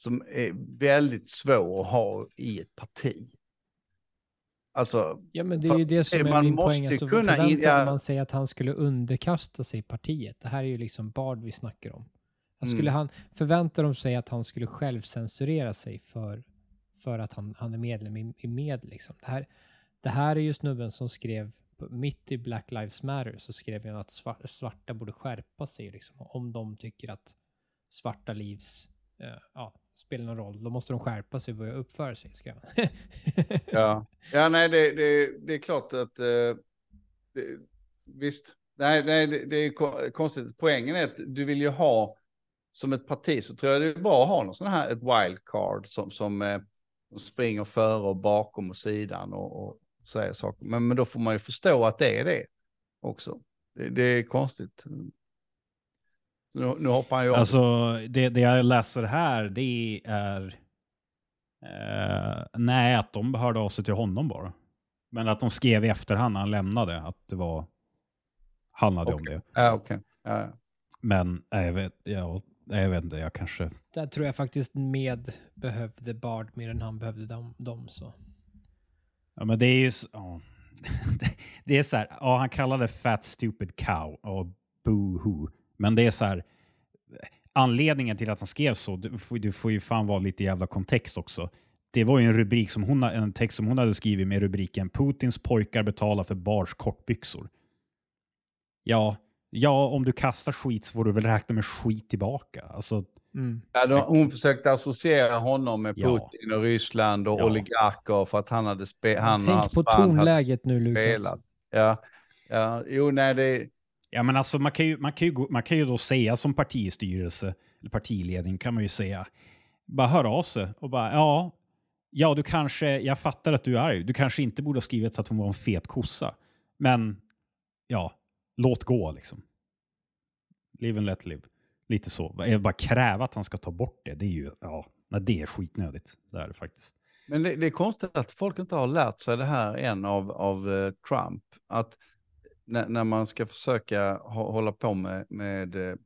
som är väldigt svår att ha i ett parti. Alltså, Ja, men det är ju det som är man min måste poäng. Alltså, kunna in- ja. man sig att han skulle underkasta sig partiet? Det här är ju liksom Bard vi snackar om. Alltså, Skulle Mm. han, förväntar de sig att han skulle självcensurera sig för, för att han, han är medlem i, i med liksom? Det här, det här är ju snubben som skrev, mitt i Black Lives Matter så skrev han att svar- svarta borde skärpa sig liksom. Om de tycker att svarta livs, eh, ja, spelar någon roll, då måste de skärpa sig och börja uppföra sig, skrev han. Ja, ja nej, det, det, det är klart att... Eh, det, visst, nej, nej det, det är konstigt. Poängen är att du vill ju ha, som ett parti så tror jag det är bra att ha någon sån här, ett wildcard som, som, eh, springer före och bakom och sidan och, och säger saker. Men, men då får man ju förstå att det är det också. Det, det är konstigt. Nu, nu hoppar han ju av. Alltså, det, det jag läser här, det är... Eh, nej, att de hörde av sig till honom bara. Men att de skrev i efterhand när han lämnade att det var... Handlade om Okej. det. Ja, okej. Ja, ja. Men nej, jag vet, ja, nej, jag vet inte, jag kanske... Där tror jag faktiskt med behövde Bard mer än han behövde dem. dem så. Ja, men det är ju... s- Ja. Det- är så här, ja, han kallade Fat Stupid Cow och boo-hoo. Men det är så här, anledningen till att han skrev så, du får, du får ju fan vara lite jävla kontext också. Det var ju en rubrik som hon, en text som hon hade skrivit med rubriken Putins pojkar betalar för bars kortbyxor. Ja, ja, om du kastar skit så får du väl räkna med skit tillbaka. Alltså, Mm. Ja, då, hon försökte associera honom med Ja. Putin och Ryssland och Ja. oligarker för att han hade spe, han och Tänk på tonläget nu Lukas. spelat. Ja, ja, jo, nej, det, Ja, men alltså man kan, ju, man, kan ju, man kan ju då säga som partistyrelse, eller partiledning kan man ju säga, bara höra av sig och bara ja, ja du kanske, jag fattar att du är arg, du kanske inte borde ha skrivit att hon var en fet kossa, men ja, låt gå liksom. Live and let live. Lite så. Jag bara kräva att han ska ta bort det, det är ju, ja, det är skitnödigt. Det är det faktiskt. men det, det är konstigt att folk inte har lärt sig det här än av, av eh, Trump. Att när, när man ska försöka hålla på med, med eh,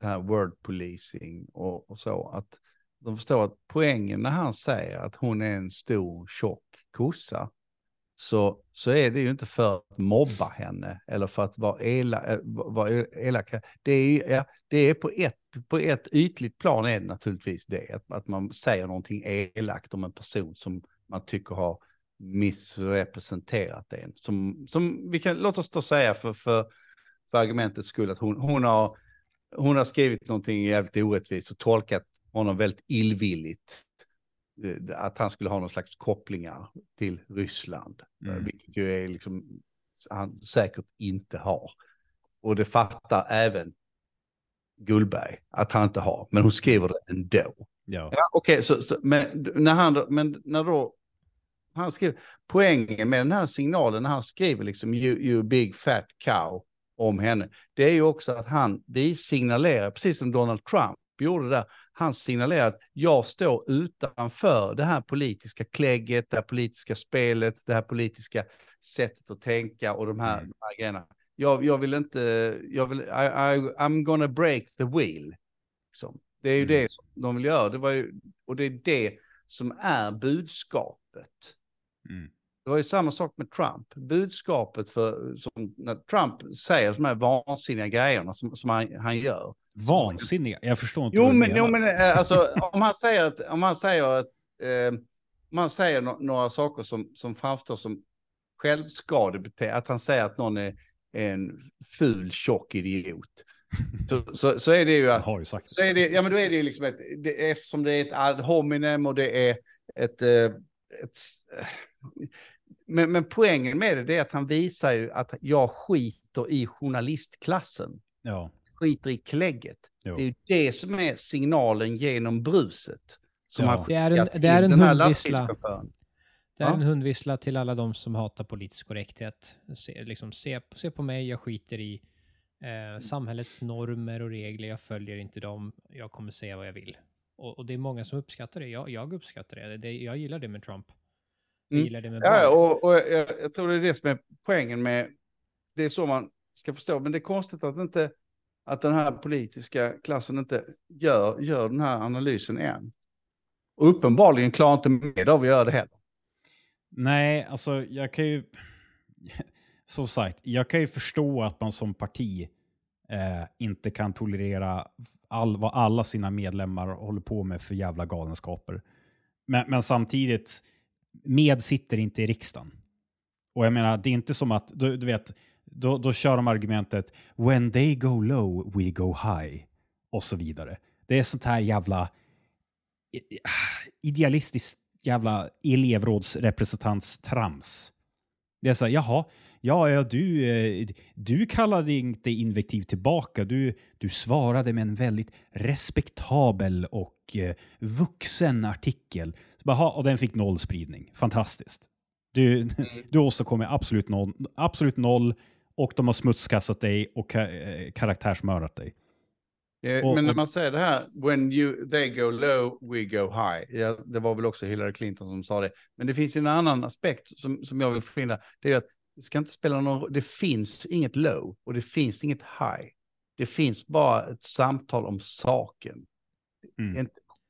det här word policing och, och så, att de förstår att poängen när han säger att hon är en stor tjock kossa, så, så är det ju inte för att mobba henne eller för att vara, ela, eh, vara elak. Det är, ju- ja, det är på ett, på ett ytligt plan är det naturligtvis det, att, att man säger någonting elakt om en person som man tycker har missrepresenterat en. Som, som vi kan, låt oss då säga för, för, för argumentets skull att hon, hon, har, hon har skrivit någonting jävligt orättvist och tolkat honom väldigt illvilligt. Eh, att han skulle ha någon slags kopplingar till Ryssland, mm. vilket ju är liksom han säkert inte har. Och det fattar även Gullberg att han inte har, men hon skriver det ändå. Ja. ja Okej, okay, så, så, men, när han, men när då han skriver, poängen med den här signalen när han skriver liksom you, you big fat cow om henne, det är ju också att han, vi signalerar, precis som Donald Trump gjorde där, han signalerar att jag står utanför det här politiska klägget, det här politiska spelet, det här politiska sättet att tänka och de här, mm. de här grejerna. Jag, jag, vill inte, jag vill, I, I, I'm gonna break the wheel. Liksom. Det är ju mm. det som de vill göra, det var ju, och det är det som är budskapet. Mm. Det var ju samma sak med Trump. Budskapet för, som när Trump säger de här vansinniga grejerna som, som han, han gör. Vansinniga? Jag förstår inte jo, vad du men, menar. Jo, men eh, alltså, om han säger att, om han säger att, eh, om han säger no några saker som, som framstår som självskadebeteende, att han säger att någon är en ful, tjock idiot. Så, så, så, är det ju att... har ju sagt så är det, ja, men då är det ju liksom ett... Det, eftersom det är ett ad hominem och det är ett... Eh, ett men, men poängen med det är att han visar ju att jag skiter i journalistklassen. Ja. Skiter i klägget. Jo. Det är ju det som är signalen genom bruset. Som ja. det är en, det är en hundvissla. Det är ja. en hundvissla till alla de som hatar politisk korrekthet. Se, liksom, se, se på mig, jag skiter i eh, samhällets normer och regler, jag följer inte dem, jag kommer säga vad jag vill. Och, och det är många som uppskattar det, jag, jag uppskattar det. det. Jag gillar det med Trump. Jag mm. det med Ja, och, och jag, jag, tror det är det som är poängen med, det är så man ska förstå, men det är konstigt att inte, att den här politiska klassen inte gör, gör den här analysen än. Och uppenbarligen klarar inte med av att göra det heller. Nej, alltså jag kan ju... Som sagt, jag kan ju förstå att man som parti eh, inte kan tolerera all, vad alla sina medlemmar håller på med för jävla galenskaper. Men, men samtidigt, med sitter inte i riksdagen. Och jag menar, det är inte som att, du, du vet, då, då kör de argumentet “When they go low, we go high” och så vidare. Det är sånt här jävla idealistiskt jävla elevrådsrepresentantstrams. Det är så här, jaha, ja, ja du, eh, du kallade inte invektiv tillbaka. Du, du svarade med en väldigt respektabel och eh, vuxen artikel. Bara, och den fick noll spridning. Fantastiskt. Du, mm. du åstadkommer absolut noll, absolut noll och de har smutskastat dig och ka eh, karaktärsmördat dig. Eh, och, men när man säger det här, when you, they go low, we go high. Ja, det var väl också Hillary Clinton som sa det. Men det finns en annan aspekt som, som jag vill finna. Det är att det ska inte spela någon Det finns inget low och det finns inget high. Det finns bara ett samtal om saken. Mm. En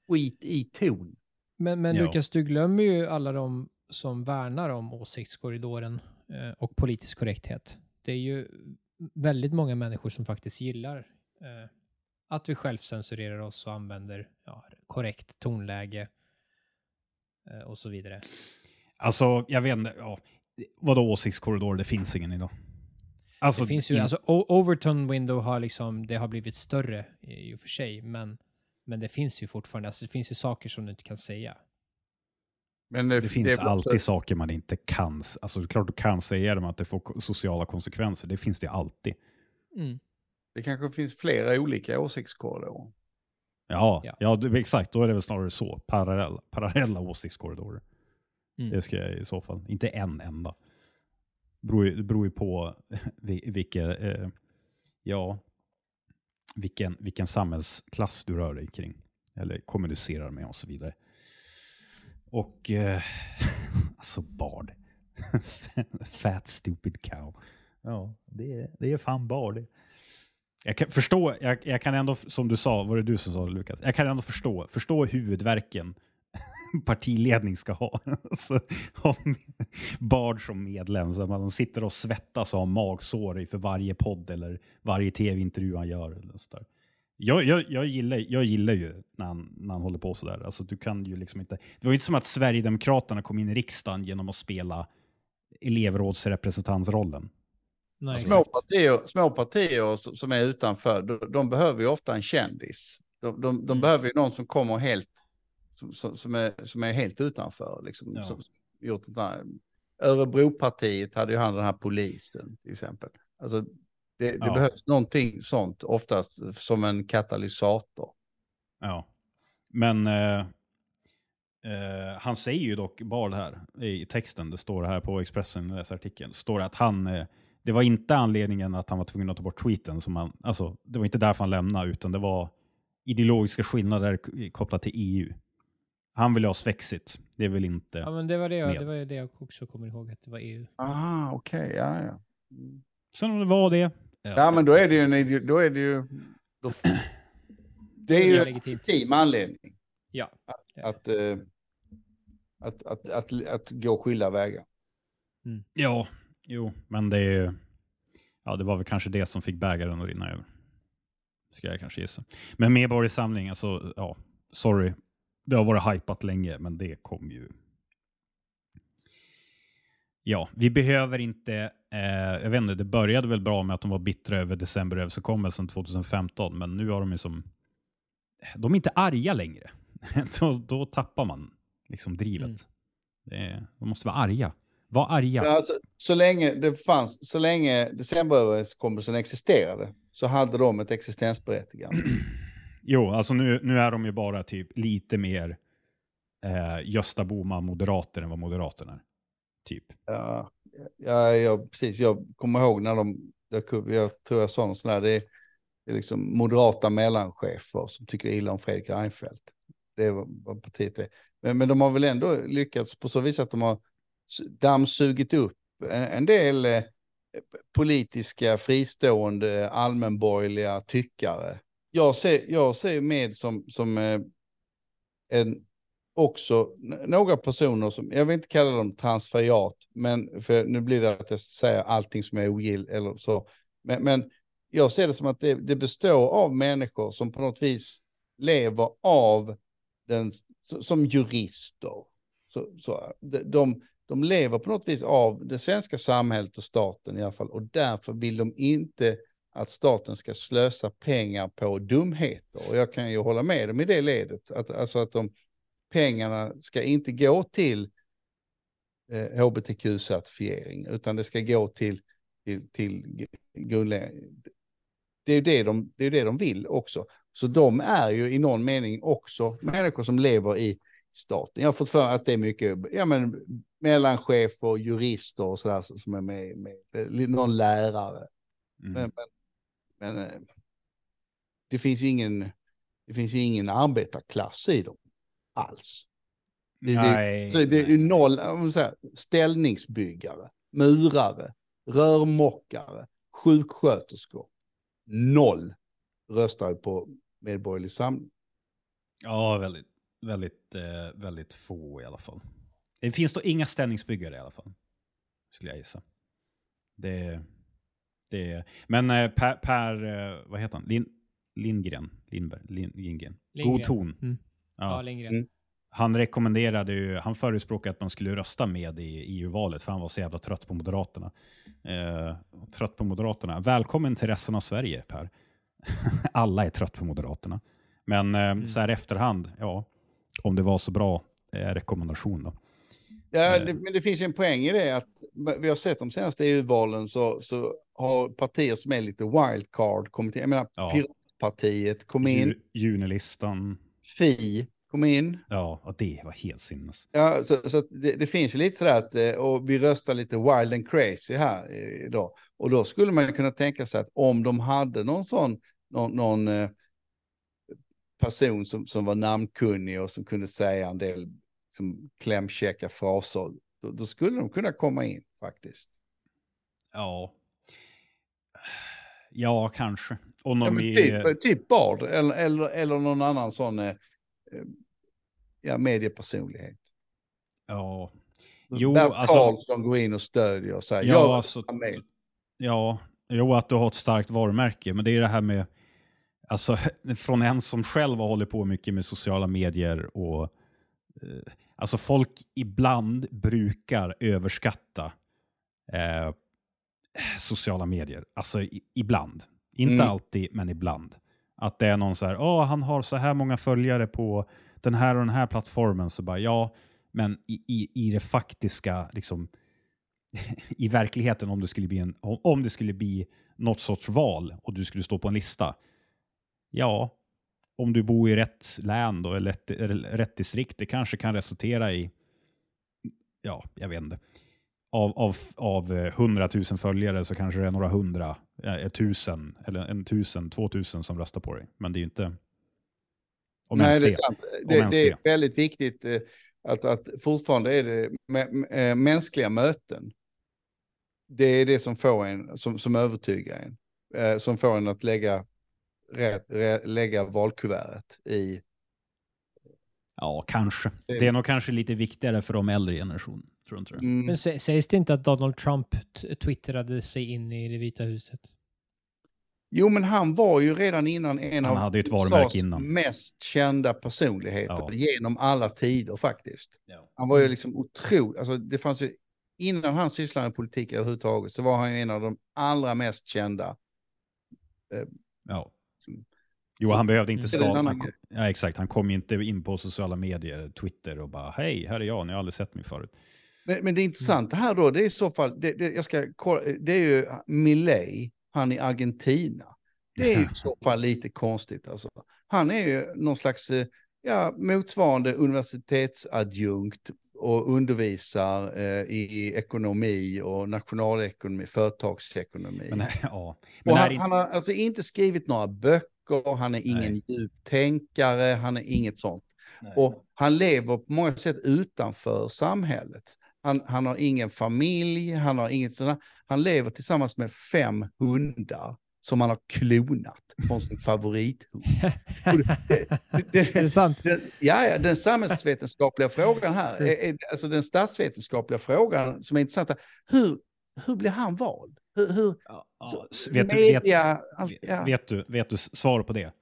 skit i ton. Men, men Lukas, du glömmer ju alla de som värnar om åsiktskorridoren eh, och politisk korrekthet. Det är ju väldigt många människor som faktiskt gillar eh, att vi självcensurerar oss och använder ja, korrekt tonläge eh, och så vidare. Alltså, jag vet inte. Ja. Vadå åsiktskorridor? Det finns ingen idag. Alltså, det finns ju, alltså Overton Window har liksom, det har blivit större i och för sig, men, men det finns ju fortfarande, alltså det finns ju saker som du inte kan säga. Men det, det finns det alltid bara... saker man inte kan, alltså det är klart du kan säga dem att det får sociala konsekvenser, det finns det alltid. Mm. Det kanske finns flera olika åsiktskorridorer. Ja, ja. ja exakt. Då är det väl snarare så. Parallella, parallella åsiktskorridorer. Mm. Det ska jag i så fall. Inte en enda. Det beror ju på vilka, eh, ja, vilken, vilken samhällsklass du rör dig kring. Eller kommunicerar med och så vidare. Och eh, alltså Bard. Fat stupid cow. Ja, det är, det är fan Bard. Jag kan förstå, jag, jag, kan ändå, som du sa, var det du som sa det Lukas? Jag kan ändå förstå, förstå huvudverken partiledning ska ha. så, ha Bard som medlem, så man sitter och svettas och har magsår för varje podd eller varje tv-intervju han gör. Eller så där. Jag, jag, jag, gillar, jag gillar ju när han, när han håller på sådär. Alltså, du kan ju liksom inte, det var ju inte som att Sverigedemokraterna kom in i riksdagen genom att spela elevrådsrepresentantsrollen. Nej, Små partier, små partier s- som är utanför, de, de behöver ju ofta en kändis. De, de, de Mm. behöver ju någon som kommer helt, som, som, är, som är helt utanför. Liksom, Ja. som, gjort ett annat- Örebropartiet hade ju han den här polisen till exempel. Alltså, det, det Ja. behövs någonting sånt, oftast som en katalysator. Ja. Men eh, eh, han säger ju dock bara det här i texten, det står här på Expressen i artikeln, står det att han, eh, det var inte anledningen att han var tvungen att ta bort tweeten, som han, alltså, det var inte därför han lämnade, utan det var ideologiska skillnader kopplat till EU. Han vill ha svexit, det vill inte... Ja, men det var det, jag, Med. det var det jag också kommer ihåg att det var EU. Aha, okej, ja, ja. Sen om det var det... Ja, men då är det ju en då är det ju... Då, det är Det ju är en legitim anledning Ja. att, eh, att, att, att, att gå skilda vägar. Ja, jo, men det är ju... Ja, det var väl kanske det som fick bägaren att rinna över. Ska jag kanske gissa. Men Medborgarsamling, alltså, ja, sorry. Det har varit hypat länge, men det kom ju... Ja, vi behöver inte... Eh, jag vet inte, det började väl bra med att de var bittra över decemberöverenskommelsen 2015, men nu har de ju som... De är inte arga längre. då, då tappar man liksom drivet. Mm. Det de måste vara arga. Var arga. Men Alltså, så länge det fanns, så länge decemberöverenskommelsen existerade så hade de ett existensberättigande. Jo, alltså nu, nu är de ju bara typ lite mer eh, Gösta Bohman moderater än vad Moderaterna är. Typ. Ja, ja, ja, precis. Jag kommer ihåg när de, jag, jag tror jag sa något sånt där, det är, det är liksom moderata mellanchefer som tycker illa om Fredrik Reinfeldt. Det är vad, partiet är. Men, men de har väl ändå lyckats på så vis att de har dammsugit upp en, en del eh, politiska fristående allmänborgerliga tyckare. Jag ser, jag ser med som, som eh, en också några personer som, jag vill inte kalla dem transferiat, men för nu blir det att jag säger allting som är ogill eller så. Men, men jag ser det som att det, det består av människor som på något vis lever av den, som jurister. Så, så, de, de, de lever på något vis av det svenska samhället och staten i alla fall och därför vill de inte att staten ska slösa pengar på dumheter. Och jag kan ju hålla med dem i det ledet. Att, alltså att de, pengarna ska inte gå till eh, hbtq-certifiering, utan det ska gå till, till, till grundläggande. Det är ju det de, det är det de vill också. Så de är ju i någon mening också människor som lever i staten. Jag har fått för att det är mycket ja, men, mellanchefer, jurister och sådär som är med, med någon lärare. Mm. Men, men, men eh, det finns ju ingen, det finns ju ingen arbetarklass i dem alls. Det, det, nej, så det är ju noll säger, ställningsbyggare, murare, rörmokare, sjuksköterskor. Noll röstar på Medborgerlig Samling. Ja, väldigt, väldigt, eh, väldigt få i alla fall. Det finns då inga ställningsbyggare i alla fall. Skulle jag gissa. Det, det, men eh, Per, per eh, vad heter han? Lin, Lindgren? Lindberg? Lin, Lindgren. God ton. Mm. Ja, Ja. Lindgren. Mm. Han rekommenderade ju, han förespråkade att man skulle rösta med i EU-valet för han var så jävla trött på Moderaterna. Eh, trött på Moderaterna. Välkommen till resten av Sverige Per. Alla är trött på Moderaterna. Men eh, så här efterhand, ja, om det var så bra eh, rekommendation då. Ja, det, men det finns ju en poäng i det att vi har sett de senaste EU-valen så, så har partier som är lite wildcard kommit in. Jag menar, Ja. Piratpartiet kom in, Ju, Junilistan, Fi kom in. ja, och det var helt sinnes. Ja, så, så det, det finns ju lite sådär att eh, och vi röstar lite wild and crazy här eh, idag. Och då skulle man kunna tänka sig att om de hade någon sån, någon, någon eh, person som, som var namnkunnig och som kunde säga en del som klämkäcka fraser, då, då skulle de kunna komma in faktiskt. Ja. Ja, kanske. Och Ja, någon men i, typ, typ Bard eller, eller, eller någon annan sån eh, eh, ja, mediepersonlighet. ja. Jo, Där alltså- Karlsson går in och stödjer och säger, Ja, jag alltså, är med. Ja, jo att du har ett starkt varumärke, men det är det här med Alltså från en som själv har hållit på mycket med sociala medier och eh, alltså folk ibland brukar överskatta eh, sociala medier. Alltså i, ibland. Inte Mm. alltid, men ibland. Att det är någon så här, åh han har så här många följare på den här och den här plattformen. Så bara, ja, men i, i, i det faktiska, liksom, i verkligheten om det, skulle bli en, om det skulle bli något sorts val och du skulle stå på en lista. Ja, om du bor i rätt län då, eller rätt, rätt distrikt, det kanske kan resultera i, ja, jag vet inte. Av, av, av eh, 100 000 följare så kanske det är några hundra, eh, tusen, eller en tusen, två tusen som röstar på dig. Men det är ju inte... Om Nej, ens det är det. sant. Det, ens det är det. väldigt viktigt eh, att, att fortfarande är det mä- mänskliga möten. Det är det som får en, som, som övertygar en. Eh, som får en att lägga, lägga valkuvertet i... Ja, kanske. Det- är nog kanske lite viktigare för de äldre generationen. Tror inte det? Mm. Men sä- sägs det inte att Donald Trump twittrade sig in i det vita huset? Jo, men han var ju redan innan en Han av hade ju ett varumärke USAs innan. mest kända personligheter Ja. genom alla tider faktiskt. Ja. Han var ju liksom otrolig, alltså det fanns ju, innan han sysslade med politik överhuvudtaget så var han ju en av de allra mest kända. Ja. Jo, han behövde inte skapa... ja, exakt. Han kom ju inte in på sociala medier, Twitter och bara hej, här är jag, ni har aldrig sett mig förut. Men, men det intressanta här då, det är i så fall, det, det, jag ska, det är ju Milei, han i Argentina. Det är ju i så fall lite konstigt alltså. Han är ju någon slags, eh, ja, motsvarande universitetsadjunkt och undervisar eh, i ekonomi och nationalekonomi, företagsekonomi. Men, ja. Men och han, inte- han har alltså inte skrivit några böcker, han är ingen Nej. djuptänkare, han är inget sånt. Nej. Och han lever på många sätt utanför samhället. Han, han har ingen familj, han har inget sådant. Han lever tillsammans med fem hundar som han har klonat från sin favorithund. Det- det- Är det sant? den, ja, ja, den samhällsvetenskapliga frågan här, är, är, alltså den statsvetenskapliga frågan som är intressant, hur, hur blir han vald? Hur, hur, Ja, så- vet, du, vet, media, allt- ja. vet, du, vet du svar på det?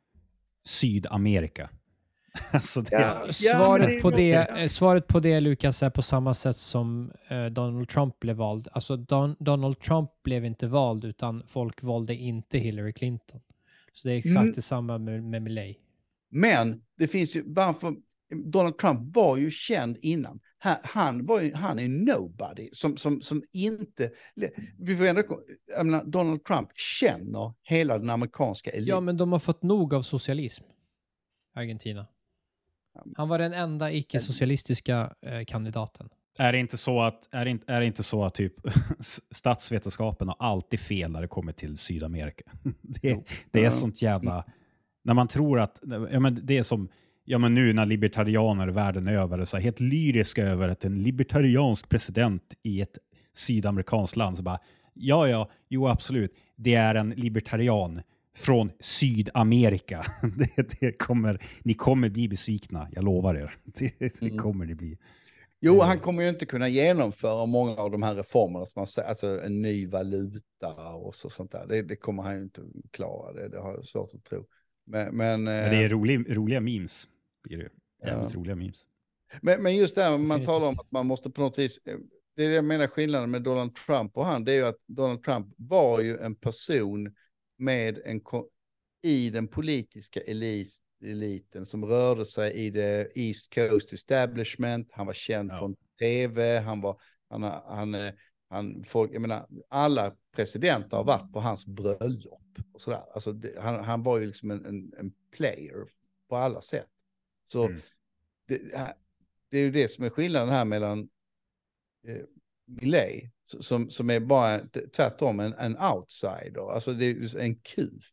Sydamerika. alltså det, Ja. Svaret, på det, svaret på det, Lukas, är på samma sätt som eh, Donald Trump blev vald. Alltså Don, Donald Trump blev inte vald, utan folk valde inte Hillary Clinton. Så det är exakt Mm. detsamma med, med Milley. Men det finns ju, varför, Donald Trump var ju känd innan. Han, var ju, han är nobody som, som, som inte, vi får ändå, jag menar, Donald Trump känner hela den amerikanska eliten. Ja, men de har fått nog av socialism. Argentina. Han var den enda icke-socialistiska eh, kandidaten. är det inte så att, är det inte, är det inte så att typ statsvetenskapen har alltid fel när det kommer till Sydamerika? Det, det är sånt jävla... När man tror att... Ja, men det är som ja, men nu när libertarianer världen över är så här, helt lyriska över att en libertariansk president i ett sydamerikanskt land så bara ja, ja, jo absolut, det är en libertarian från Sydamerika. Det, det kommer, ni kommer bli besvikna, jag lovar er. Det, det Mm. kommer ni bli. Jo, Eh. han kommer ju inte kunna genomföra många av de här reformerna som man säger, alltså en ny valuta och så, sånt där. Det, det kommer han ju inte klara, det, det har jag svårt att tro. Men, men, Men det eh, är rolig, roliga memes. Blir det. Jävligt Ja. roliga memes. Men, men just det här, man talar om att man måste på något vis, eh, det är det jag menar skillnaden med Donald Trump och han, det är ju att Donald Trump var ju en person med en, i den politiska elit, eliten som rörde sig i det East Coast establishment, han var känd Ja. från tv, han var, han, han, eh, han, folk, jag menar, alla presidenter har varit på hans bröllop och sådär. Alltså det, han, han var ju liksom en, en, en player på alla sätt. Så Mm. det, det är ju det som är skillnaden här mellan eh, Milley, s- som, som är bara tvärtom en, en outsider, alltså det är en kuf.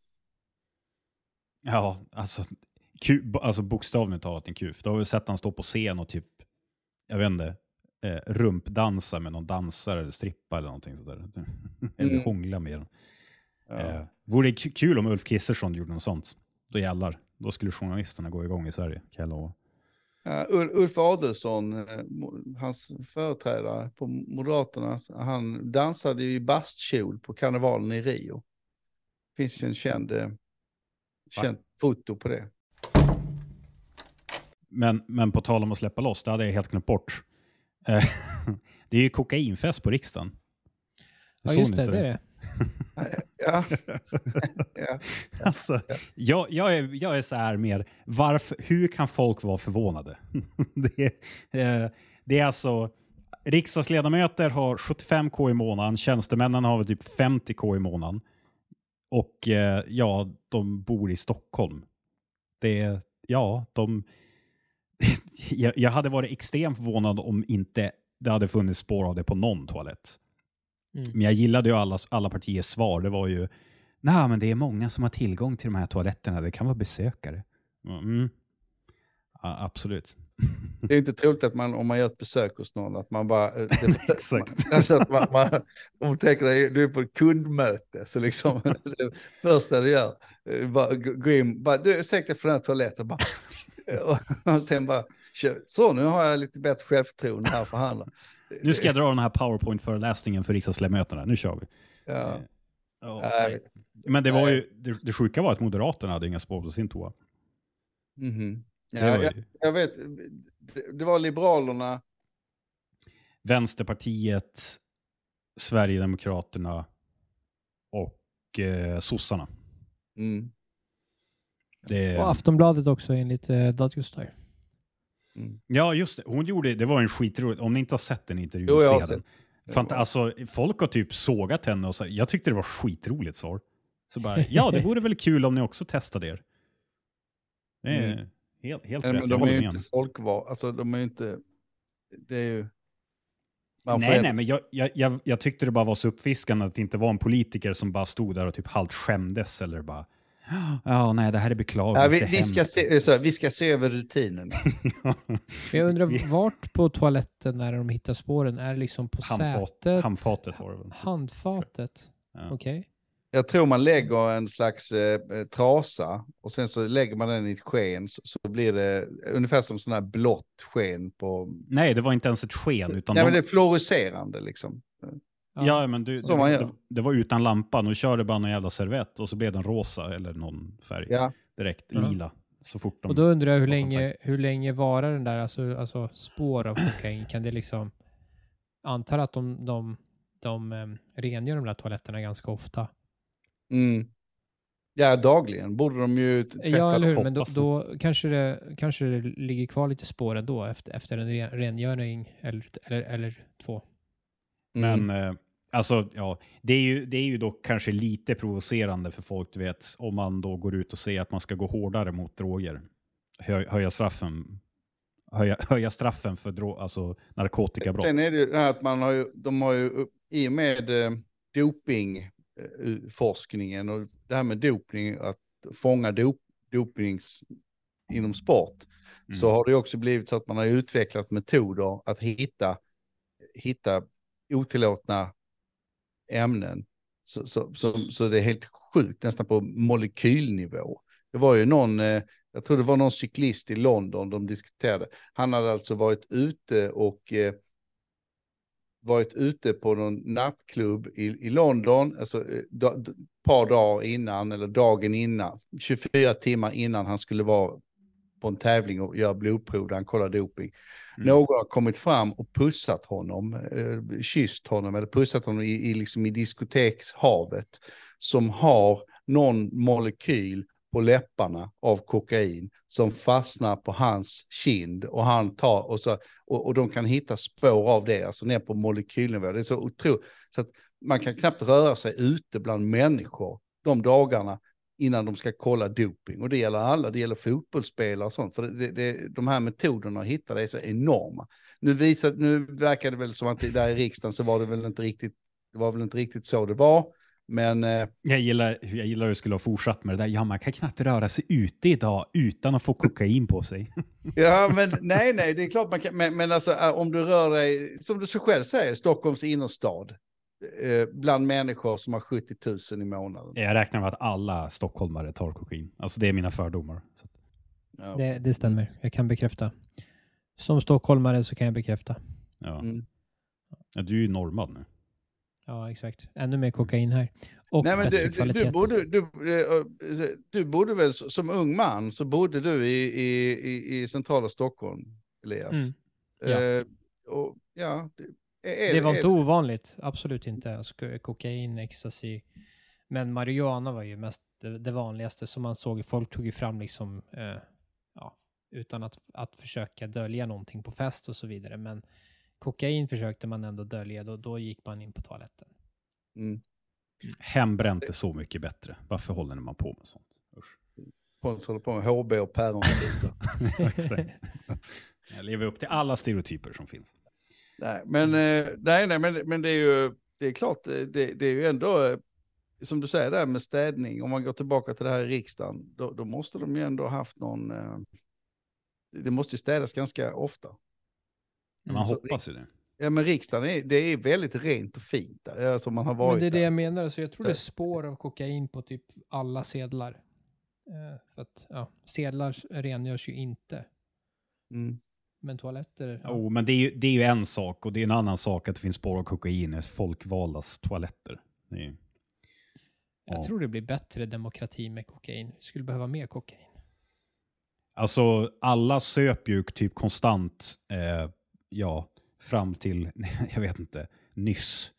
Ja, alltså, ku, alltså bokstavligt talat en kuf. Du har väl sett han stå på scen och typ, jag vet inte, eh, rumpdansa med någon dansare eller strippa eller någonting sådär. eller Mm. hångla med dem. Ja. Eh, vore det ku- kul om Ulf Kristersson gjorde något sånt. Då jävlar. Då skulle journalisterna gå igång i Sverige, kan jag lova. Ja, Ul- Ulf Adelsohn, eh, hans företrädare på Moderaterna, han dansade ju i bastkjol på karnevalen i Rio. finns ju en känd, eh, känt foto på det. Men, men på tal om att släppa loss, det hade jag helt glömt bort. Eh, det är ju kokainfest på riksdagen. Ja, Såg just det. inte Det är det. Ja. ja. Alltså, jag, jag, är, jag är så här mer, varför, hur kan folk vara förvånade? det, är, eh, det är alltså, riksdagsledamöter har 75k i månaden, tjänstemännen har typ 50k i månaden. Och eh, ja, de bor i Stockholm. Det ja, de... jag, jag hade varit extremt förvånad om inte det hade funnits spår av det på någon toalett. Mm. Men jag gillade ju alla, alla partiers svar. Det var ju, nej men det är många som har tillgång till de här toaletterna. Det kan vara besökare. Mm. Ja, absolut. Det är inte troligt att man, om man gör ett besök hos någon, att man bara... eh, Det, Exakt. Man, alltså att man, man, om du tänker dig, du är på ett kundmöte, så liksom det första du gör, eh, bara gå in, bara, du ursäkta för den här toaletten, bara, och sen bara, så nu har jag lite bättre självförtroende här för handla. Nu ska jag dra den här powerpoint-föreläsningen för riksdagsledamöterna. Nu kör vi. Ja. Nej. Men det var ju, det, det sjuka var att Moderaterna hade inga spår på sin toa. Mhm. Det Ja, jag, jag vet, det, det var Liberalerna, Vänsterpartiet, Sverigedemokraterna och eh, sossarna. mm, Det, Och Aftonbladet också enligt eh, Dadgostar. Mm. Ja, just det. Hon gjorde, det var en skitrolig, om ni inte har sett den intervjun, Jo, jag se den. Fant, alltså, folk har typ sågat henne och så, jag tyckte det var skitroligt svar. Så bara, ja det vore väl kul om ni också testade er. Det är Mm. helt, helt Men rätt, jag håller med inte henne. folkval, alltså de är ju inte, det är ju... man Nej, nej, men jag, jag, jag, jag tyckte det bara var så uppfriskande att det inte var en politiker som bara stod där och typ halvt skämdes eller bara Ja, nej, det här är beklagligt. Ja, vi, vi, ska hemskt." se, så, här, vi ska se över rutinerna. Jag undrar vart på toaletten när de hittar spåren? Är det liksom på Handfat, sätet? handfatet var det väl. Handfatet? Ja. Okej. Jag tror man lägger en slags eh, eh, trasa och sen så lägger man den i ett sken så, så blir det ungefär som sån här blått sken på... Nej, det var inte ens ett sken. Utan Nej de, men det är fluorescerande liksom. Ja, men du, Så man det, gör. det, det var utan lampan och körde bara någon jävla servett och så blev den rosa eller någon färg Ja. direkt, Ja. lila. Så fort de... Och då undrar jag hur länge, hur länge varar den där, alltså, alltså spår av kokain? Kan det liksom, antar att de, de, de um, rengör de där toaletterna ganska ofta. Mm. Ja, dagligen borde de ju tvätta. Ja, eller hur? Men då, då kanske, det, kanske det ligger kvar lite spår ändå efter, efter en ren, rengöring eller, eller, eller två. Mm. Men eh, alltså, ja, det är, ju, det är ju dock kanske lite provocerande för folk, du vet, om man då går ut och säger att man ska gå hårdare mot droger. Hö, höja straffen. Höja, höja straffen för dro, alltså, narkotikabrott. Sen är det ju det här att man har ju, de har ju, i och med eh, dopingforskningen och det här med dopning, att fånga dop, dopnings inom sport, Mm. så har det också blivit så att man har utvecklat metoder att hitta, hitta otillåtna ämnen. Så, så, så, så det är helt sjukt, nästan på molekylnivå. Det var ju någon, eh, jag tror det var någon cyklist i London de diskuterade. Han hade alltså varit ute och eh, varit ute på någon nattklubb i, i London, alltså eh, ett par dagar innan eller dagen innan, 24 timmar innan han skulle vara på en tävling och göra blodprov där han kollar doping. Mm. Någon har kommit fram och pussat honom, eh, kysst honom eller pussat honom i, i, liksom i diskotekshavet som har någon molekyl på läpparna av kokain som fastnar på hans kind och han tar och så och, och de kan hitta spår av det, alltså ner på molekylnivå. Det är så otroligt, så att man kan knappt röra sig ute bland människor de dagarna innan de ska kolla doping. Och det gäller alla, det gäller fotbollsspelare och sånt, för det, det, de här metoderna att hitta det är så enorma. Nu, visar, nu verkar det väl som att där i riksdagen så var det väl inte riktigt, det var väl inte riktigt så det var, men eh, Jag gillar, jag gillar hur du skulle ha fortsatt med det där. Ja, man kan knappt röra sig ute idag utan att få kokain på sig. Ja, men nej, nej, det är klart man kan, men, men alltså äh, om du rör dig, som du så själv säger, Stockholms innerstad, eh, bland människor som har 70 000 i månaden. Jag räknar med att alla stockholmare tar kokain. Alltså det är mina fördomar. Ja. Det, det stämmer, jag kan bekräfta. Som stockholmare så kan jag bekräfta. Ja. Mm. Ja, du är ju norrman nu. Ja, exakt. Ännu mer kokain här. Och Nej, men bättre du, kvalitet. du, borde, du, eh, du borde väl som ung man så bodde du i, i, i, i centrala Stockholm, Elias. Mm. Ja. Eh, och, ja, det, är, Det var är- inte ovanligt, absolut inte. Kokain, ecstasy. Men marijuana var ju mest det, vanligaste som man såg. Folk tog ju fram liksom, eh, ja, utan att, att försöka dölja någonting på fest och så vidare. Men kokain försökte man ändå dölja, då, då gick man in på toaletten. Mm. Hembränt är så mycket bättre. Varför håller man på med sånt? Usch. Pontus håller på med HB och päron. Jag lever upp till alla stereotyper som finns. Nej, men, eh, nej, nej, men, men det är ju det är klart, eh, det, det är ju ändå, eh, som du säger där med städning, om man går tillbaka till det här i riksdagen, då, då måste de ju ändå haft någon, det måste ju städas ganska ofta. Man Mm. så- hoppas ju det. Ja men riksdagen är, det är väldigt rent och fint där, alltså man har varit Men det är det där. jag menar, så jag tror det är spår av kokain på typ alla sedlar. Eh, för att, ja, sedlar rengörs ju inte. Mm. Men toaletter. Jo, men det är, ju, det är ju en sak och det är en annan sak att det finns spår av kokain i folkvaldas toaletter. Är, jag ja. tror det blir bättre demokrati med kokain. Vi skulle behöva mer kokain. Alltså, alla söp ju typ konstant, eh, ja, fram till, jag vet inte, nyss.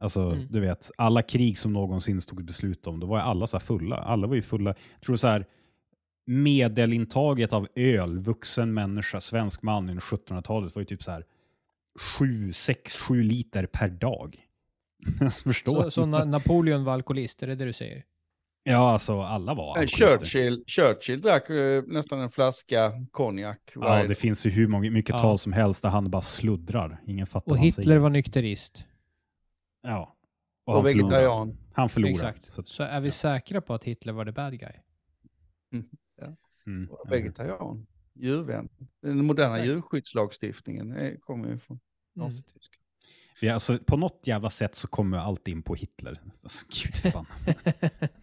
Alltså, Mm. du vet, alla krig som någonsin stod beslut om, då var alla så fulla. Alla var ju fulla. Jag tror så här, medelintaget av öl, vuxen människa, svensk man under 1700-talet var ju typ så här 7, 6, 7 liter per dag. Förstår Så, så Na- Napoleon var alkoholist, är det det du säger? Ja, alltså alla var Nej, alkoholister. Churchill, Churchill drack eh, nästan en flaska konjak Ja, det finns ju hur många, mycket Ja. tal som helst där han bara sluddrar. Ingen fattar Och han Hitler säger. var nykterist. Ja. och, han förlorar. vegetarian. Han förlorar. Exakt. Så, Så är vi säkra på att Hitler var the bad guy? mm, Och vegetarian. Djurvän. Den moderna Exakt. djurskyddslagstiftningen är, kommer ju från Mm. Ja, alltså, på något jävla sätt så kommer allt in på Hitler. Alltså, gud förbannat.